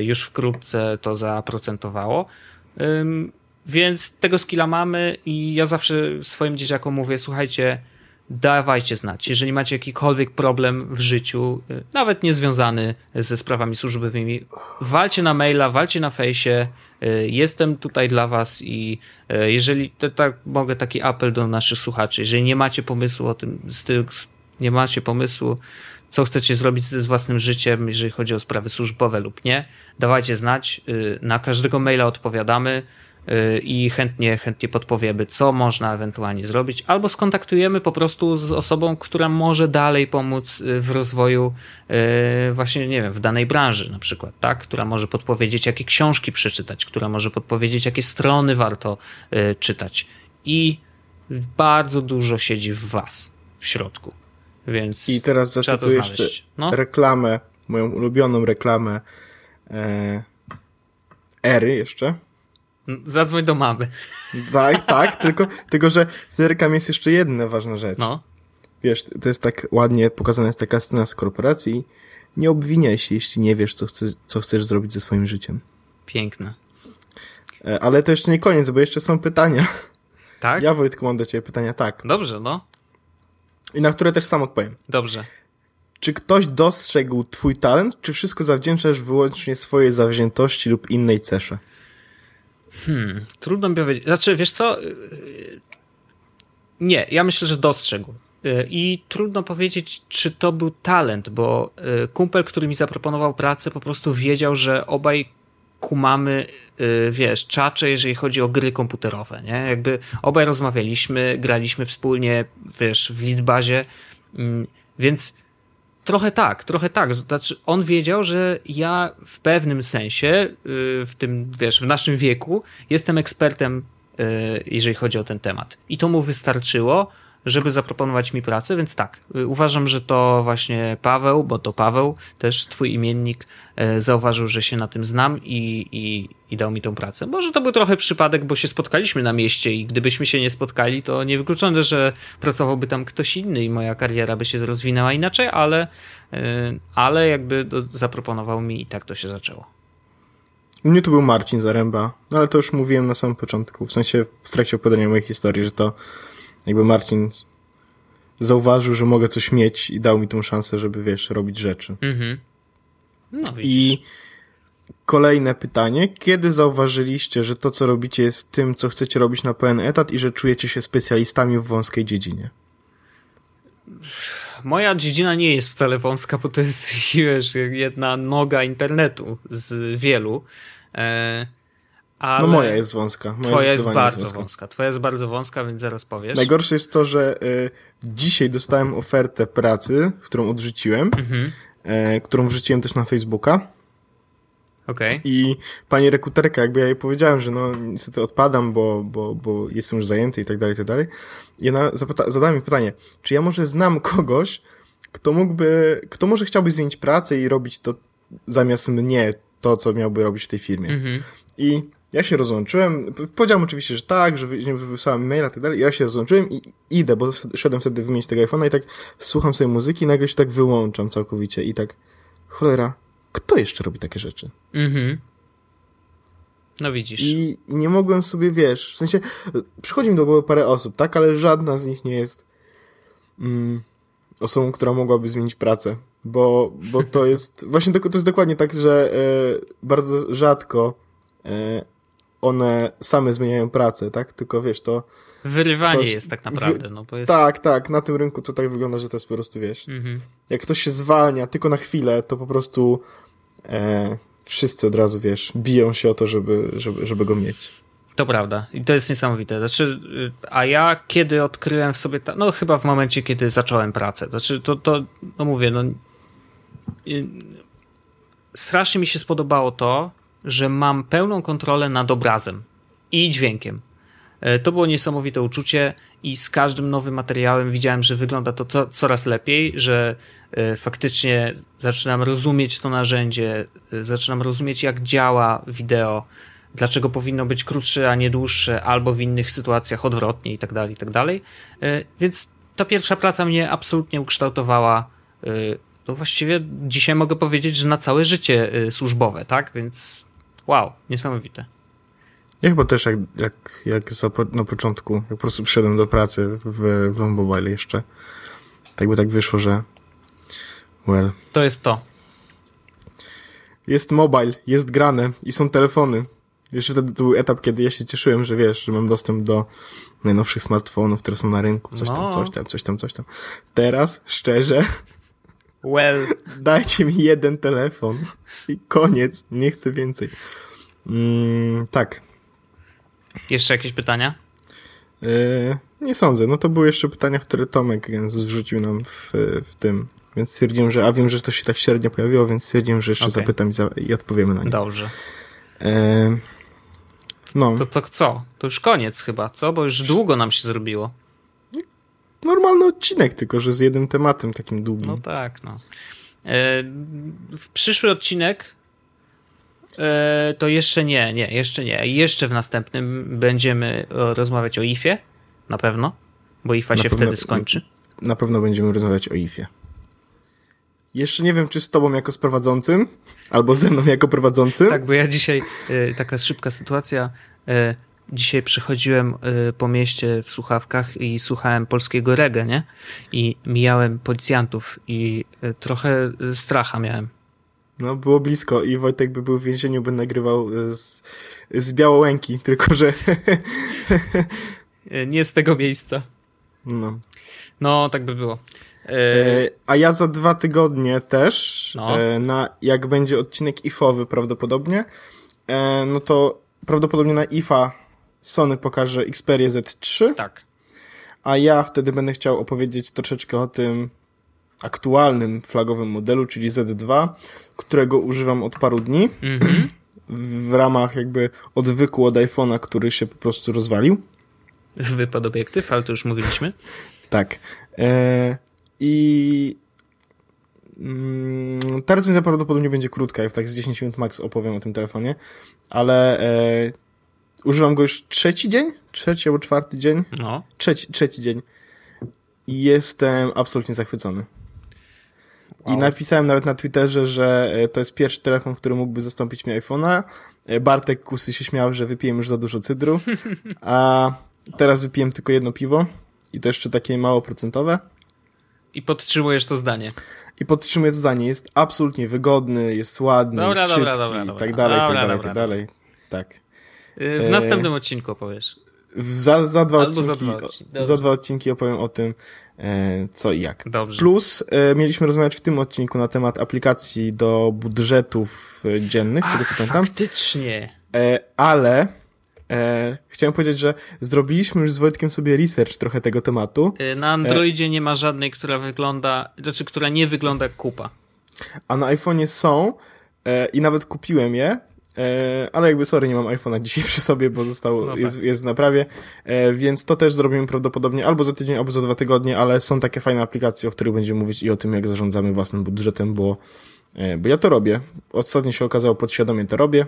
już wkrótce to zaprocentowawało. Więc tego skilla mamy i ja zawsze swoim dzieciakom mówię, słuchajcie, dawajcie znać. Jeżeli macie jakikolwiek problem w życiu, y, nawet niezwiązany ze sprawami służbowymi, walcie na maila, walcie na fejsie. Y, jestem tutaj dla was i y, jeżeli, to tak mogę taki apel do naszych słuchaczy, jeżeli nie macie pomysłu o tym, nie macie pomysłu, co chcecie zrobić z własnym życiem, jeżeli chodzi o sprawy służbowe lub nie, dawajcie znać. Na każdego maila odpowiadamy. Y, i chętnie, chętnie podpowiemy, co można ewentualnie zrobić, albo skontaktujemy po prostu z osobą, która może dalej pomóc y, w rozwoju y, właśnie, nie wiem, w danej branży na przykład, tak? Która może podpowiedzieć, jakie książki przeczytać, która może podpowiedzieć, jakie strony warto czytać. I bardzo dużo siedzi w was w środku. Więc I teraz zacytuję jeszcze no? reklamę, moją ulubioną reklamę e, Ery jeszcze. Zadzwoń do mamy. Tak, tak, tylko, tylko że w Zerkam jest jeszcze jedna ważna rzecz. No. Wiesz, to jest tak ładnie pokazana jest taka scena z korporacji. Nie obwiniaj się, jeśli nie wiesz, co, chce, co chcesz zrobić ze swoim życiem. Piękne. E, ale to jeszcze nie koniec, bo jeszcze są pytania. Tak? Ja, Wojtku, mam do ciebie pytania, tak. Dobrze, no. I na które też sam odpowiem. Dobrze. Czy ktoś dostrzegł twój talent, czy wszystko zawdzięczasz wyłącznie swojej zawziętości lub innej cesze? Hmm, trudno mi powiedzieć. Znaczy, wiesz co? Nie, ja myślę, że dostrzegł. I trudno powiedzieć, czy to był talent, bo kumpel, który mi zaproponował pracę, po prostu wiedział, że obaj kumamy, wiesz, czacze, jeżeli chodzi o gry komputerowe, nie? Jakby obaj rozmawialiśmy, graliśmy wspólnie, wiesz, w Listbazie, mm, więc trochę tak, trochę tak. Znaczy, on wiedział, że ja w pewnym sensie, w tym, wiesz, w naszym wieku jestem ekspertem, jeżeli chodzi o ten temat. I to mu wystarczyło, żeby zaproponować mi pracę, więc tak, uważam, że to właśnie Paweł, bo to Paweł, też twój imiennik, zauważył, że się na tym znam i, i, i dał mi tą pracę. Może to był trochę przypadek, bo się spotkaliśmy na mieście i gdybyśmy się nie spotkali, to niewykluczone, że pracowałby tam ktoś inny i moja kariera by się rozwinęła inaczej, ale, ale jakby zaproponował mi i tak to się zaczęło. U mnie to był Marcin Zaręba, no ale to już mówiłem na samym początku, w sensie w trakcie opowiadania mojej historii, że to jakby Marcin zauważył, że mogę coś mieć i dał mi tą szansę, żeby, wiesz, robić rzeczy. Mhm. No, I kolejne pytanie. Kiedy zauważyliście, że to, co robicie, jest tym, co chcecie robić na pełen etat i że czujecie się specjalistami w wąskiej dziedzinie? Moja dziedzina nie jest wcale wąska, bo to jest wiesz, jedna noga internetu z wielu. E ale no moja jest wąska. Moja twoja jest bardzo jest wąska. wąska. Twoja jest bardzo wąska, więc zaraz powiesz. Najgorsze jest to, że y, dzisiaj dostałem ofertę pracy, którą odrzuciłem, mhm. y, którą wrzuciłem też na Facebooka. Okay. I pani rekruterka, jakby ja jej powiedziałem, że no niestety odpadam, bo, bo, bo jestem już zajęty i tak dalej, i tak dalej. I ona zapyta, zadała mi pytanie, czy ja może znam kogoś, kto mógłby, kto może chciałby zmienić pracę i robić to zamiast mnie, to, co miałby robić w tej firmie. Mhm. I ja się rozłączyłem, powiedziałem oczywiście, że tak, że wysłałem maila i tak dalej, ja się rozłączyłem i idę, bo szedłem wtedy wymienić tego iPhone'a i tak słucham sobie muzyki i nagle się tak wyłączam całkowicie i tak, cholera, kto jeszcze robi takie rzeczy? Mhm. No widzisz. I, I, nie mogłem sobie, wiesz, w sensie, przychodzi mi do głowy parę osób, tak, ale żadna z nich nie jest mm, osobą, która mogłaby zmienić pracę, bo, bo to jest, właśnie to, to jest dokładnie tak, że e, bardzo rzadko e, one same zmieniają pracę, tak? Tylko wiesz, to. Wyrywanie ktoś, jest tak naprawdę. No, bo jest... Tak, tak. Na tym rynku to tak wygląda, że to jest po prostu, wiesz. Mhm. Jak ktoś się zwalnia tylko na chwilę, to po prostu e, wszyscy od razu, wiesz, biją się o to, żeby, żeby, żeby go mieć. To prawda. I to jest niesamowite. Znaczy, y, a ja kiedy odkryłem w sobie, ta, no chyba w momencie, kiedy zacząłem pracę. Znaczy, to, to no mówię, no strasznie mi się spodobało to, że mam pełną kontrolę nad obrazem i dźwiękiem. E, to było niesamowite uczucie i z każdym nowym materiałem widziałem, że wygląda to, to coraz lepiej, że e, faktycznie zaczynam rozumieć to narzędzie, e, zaczynam rozumieć jak działa wideo, dlaczego powinno być krótsze, a nie dłuższe, albo w innych sytuacjach odwrotnie i tak dalej, i tak. Więc ta pierwsza praca mnie absolutnie ukształtowała to właściwie dzisiaj mogę powiedzieć, że na całe życie służbowe, tak? Więc Wow, niesamowite. Ja chyba też jak, jak, jak na początku, jak po prostu przyszedłem do pracy w, w Mobile jeszcze, tak by tak wyszło, że well. To jest to. Jest mobile, jest grane i są telefony. Jeszcze wtedy to był etap, kiedy ja się cieszyłem, że wiesz, że mam dostęp do najnowszych smartfonów, które są na rynku, coś no. tam, coś tam, coś tam, coś tam. Teraz, szczerze, Well. Dajcie mi jeden telefon i koniec, nie chcę więcej. Mm, tak. Jeszcze jakieś pytania? Yy, nie sądzę. No to były jeszcze pytania, które Tomek zrzucił nam w, w tym. Więc stwierdziłem, że, a wiem, że to się tak średnio pojawiło, więc stwierdziłem, że jeszcze okay. zapytam i, za, i, odpowiemy na nie. Dobrze. Yy, no. To, to co? To już koniec chyba, co? Bo już długo nam się zrobiło normalny odcinek, tylko że z jednym tematem takim długim. No tak, no. E, w przyszły odcinek e, to jeszcze nie, nie, jeszcze nie. Jeszcze w następnym będziemy rozmawiać o IFie, na pewno, bo IFA na się pewno, wtedy skończy. Na pewno będziemy rozmawiać o IFie. Jeszcze nie wiem, czy z tobą jako z prowadzącym, albo ze mną jako prowadzącym. Tak, bo ja dzisiaj, e, taka szybka sytuacja, dzisiaj przechodziłem y, po mieście w słuchawkach i słuchałem polskiego reggae, nie? I mijałem policjantów i y, trochę y, stracha miałem. No, było blisko i Wojtek by był w więzieniu, by nagrywał z, z Białołęki, tylko że... Nie z tego miejsca. No. No, tak by było. E, a ja za dwa tygodnie też, no. e, na, jak będzie odcinek IFOwy prawdopodobnie, e, no to prawdopodobnie na IFA Sony pokaże Xperia Z3. Tak. A ja wtedy będę chciał opowiedzieć troszeczkę o tym aktualnym flagowym modelu, czyli Z2, którego używam od paru dni. Mm-hmm. W ramach jakby odwyku od iPhone'a, który się po prostu rozwalił. Wypadł obiektyw, ale to już mówiliśmy. tak. E, I mm, ta recenzja prawdopodobnie będzie krótka, jak tak z 10 minut max opowiem o tym telefonie, ale e, używam go już trzeci dzień? Trzeci albo czwarty dzień? No. Trzeci, trzeci dzień. I jestem absolutnie zachwycony. Wow. I napisałem nawet na Twitterze, że e, to jest pierwszy telefon, który mógłby zastąpić mi iPhone'a. E, Bartek Kusy się śmiał, że wypiłem już za dużo cydru, a teraz wypiłem tylko jedno piwo i to jeszcze takie mało procentowe. I podtrzymujesz to zdanie. I podtrzymuję to zdanie. Jest absolutnie wygodny, jest ładny, dobra, jest dobra, szybki dobra, dobra, i tak dalej, dobra, tak dalej, tak dalej. Tak. W następnym odcinku opowiesz. Za, za, dwa odcinki, za, dwa odcinki. za dwa odcinki opowiem o tym, e, co i jak. Dobrze. Plus e, mieliśmy rozmawiać w tym odcinku na temat aplikacji do budżetów e, dziennych, z tego co pamiętam. Faktycznie. Ale chciałem powiedzieć, że zrobiliśmy już z Wojtkiem sobie research trochę tego tematu. Na Androidzie nie ma żadnej, która wygląda, znaczy, która nie wygląda jak kupa. A na iPhone'ie są i nawet kupiłem je E, ale jakby sorry, nie mam iPhone'a dzisiaj przy sobie, bo zostało, no tak. jest, jest w naprawie, e, więc to też zrobimy prawdopodobnie albo za tydzień, albo za dwa tygodnie, ale są takie fajne aplikacje, o których będziemy mówić i o tym, jak zarządzamy własnym budżetem, bo, e, bo ja to robię. Ostatnio się okazało, podświadomie to robię.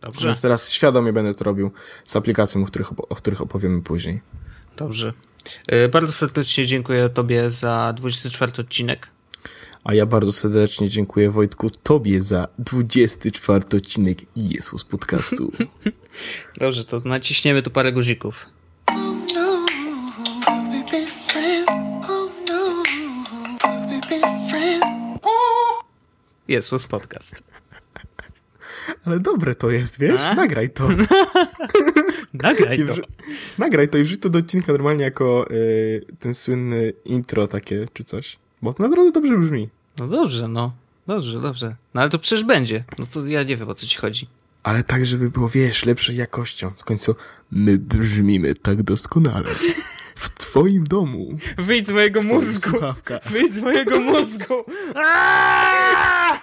Dobrze. Więc teraz świadomie będę to robił z aplikacją, o których, o których opowiemy później. Dobrze. Bardzo serdecznie dziękuję Tobie za 24 odcinek. A ja bardzo serdecznie dziękuję Wojtku Tobie za 24 odcinek Jesus Podcastu. Dobrze, to naciśniemy tu parę guzików. Jesus Podcast. Ale dobre to jest, wiesz? A? Nagraj to. Nagraj to. Nagraj to i wrzuć to do odcinka normalnie jako y, ten słynny intro takie, czy coś. Bo to naprawdę dobrze brzmi. No dobrze, no. Dobrze, dobrze. No ale to przecież będzie. No to ja nie wiem, o co ci chodzi. Ale tak, żeby było, wiesz, lepszą jakością. W końcu my brzmimy tak doskonale. W twoim domu. Wyjdź z mojego mózgu. Słuchawka. Wyjdź z mojego mózgu. Aaaa!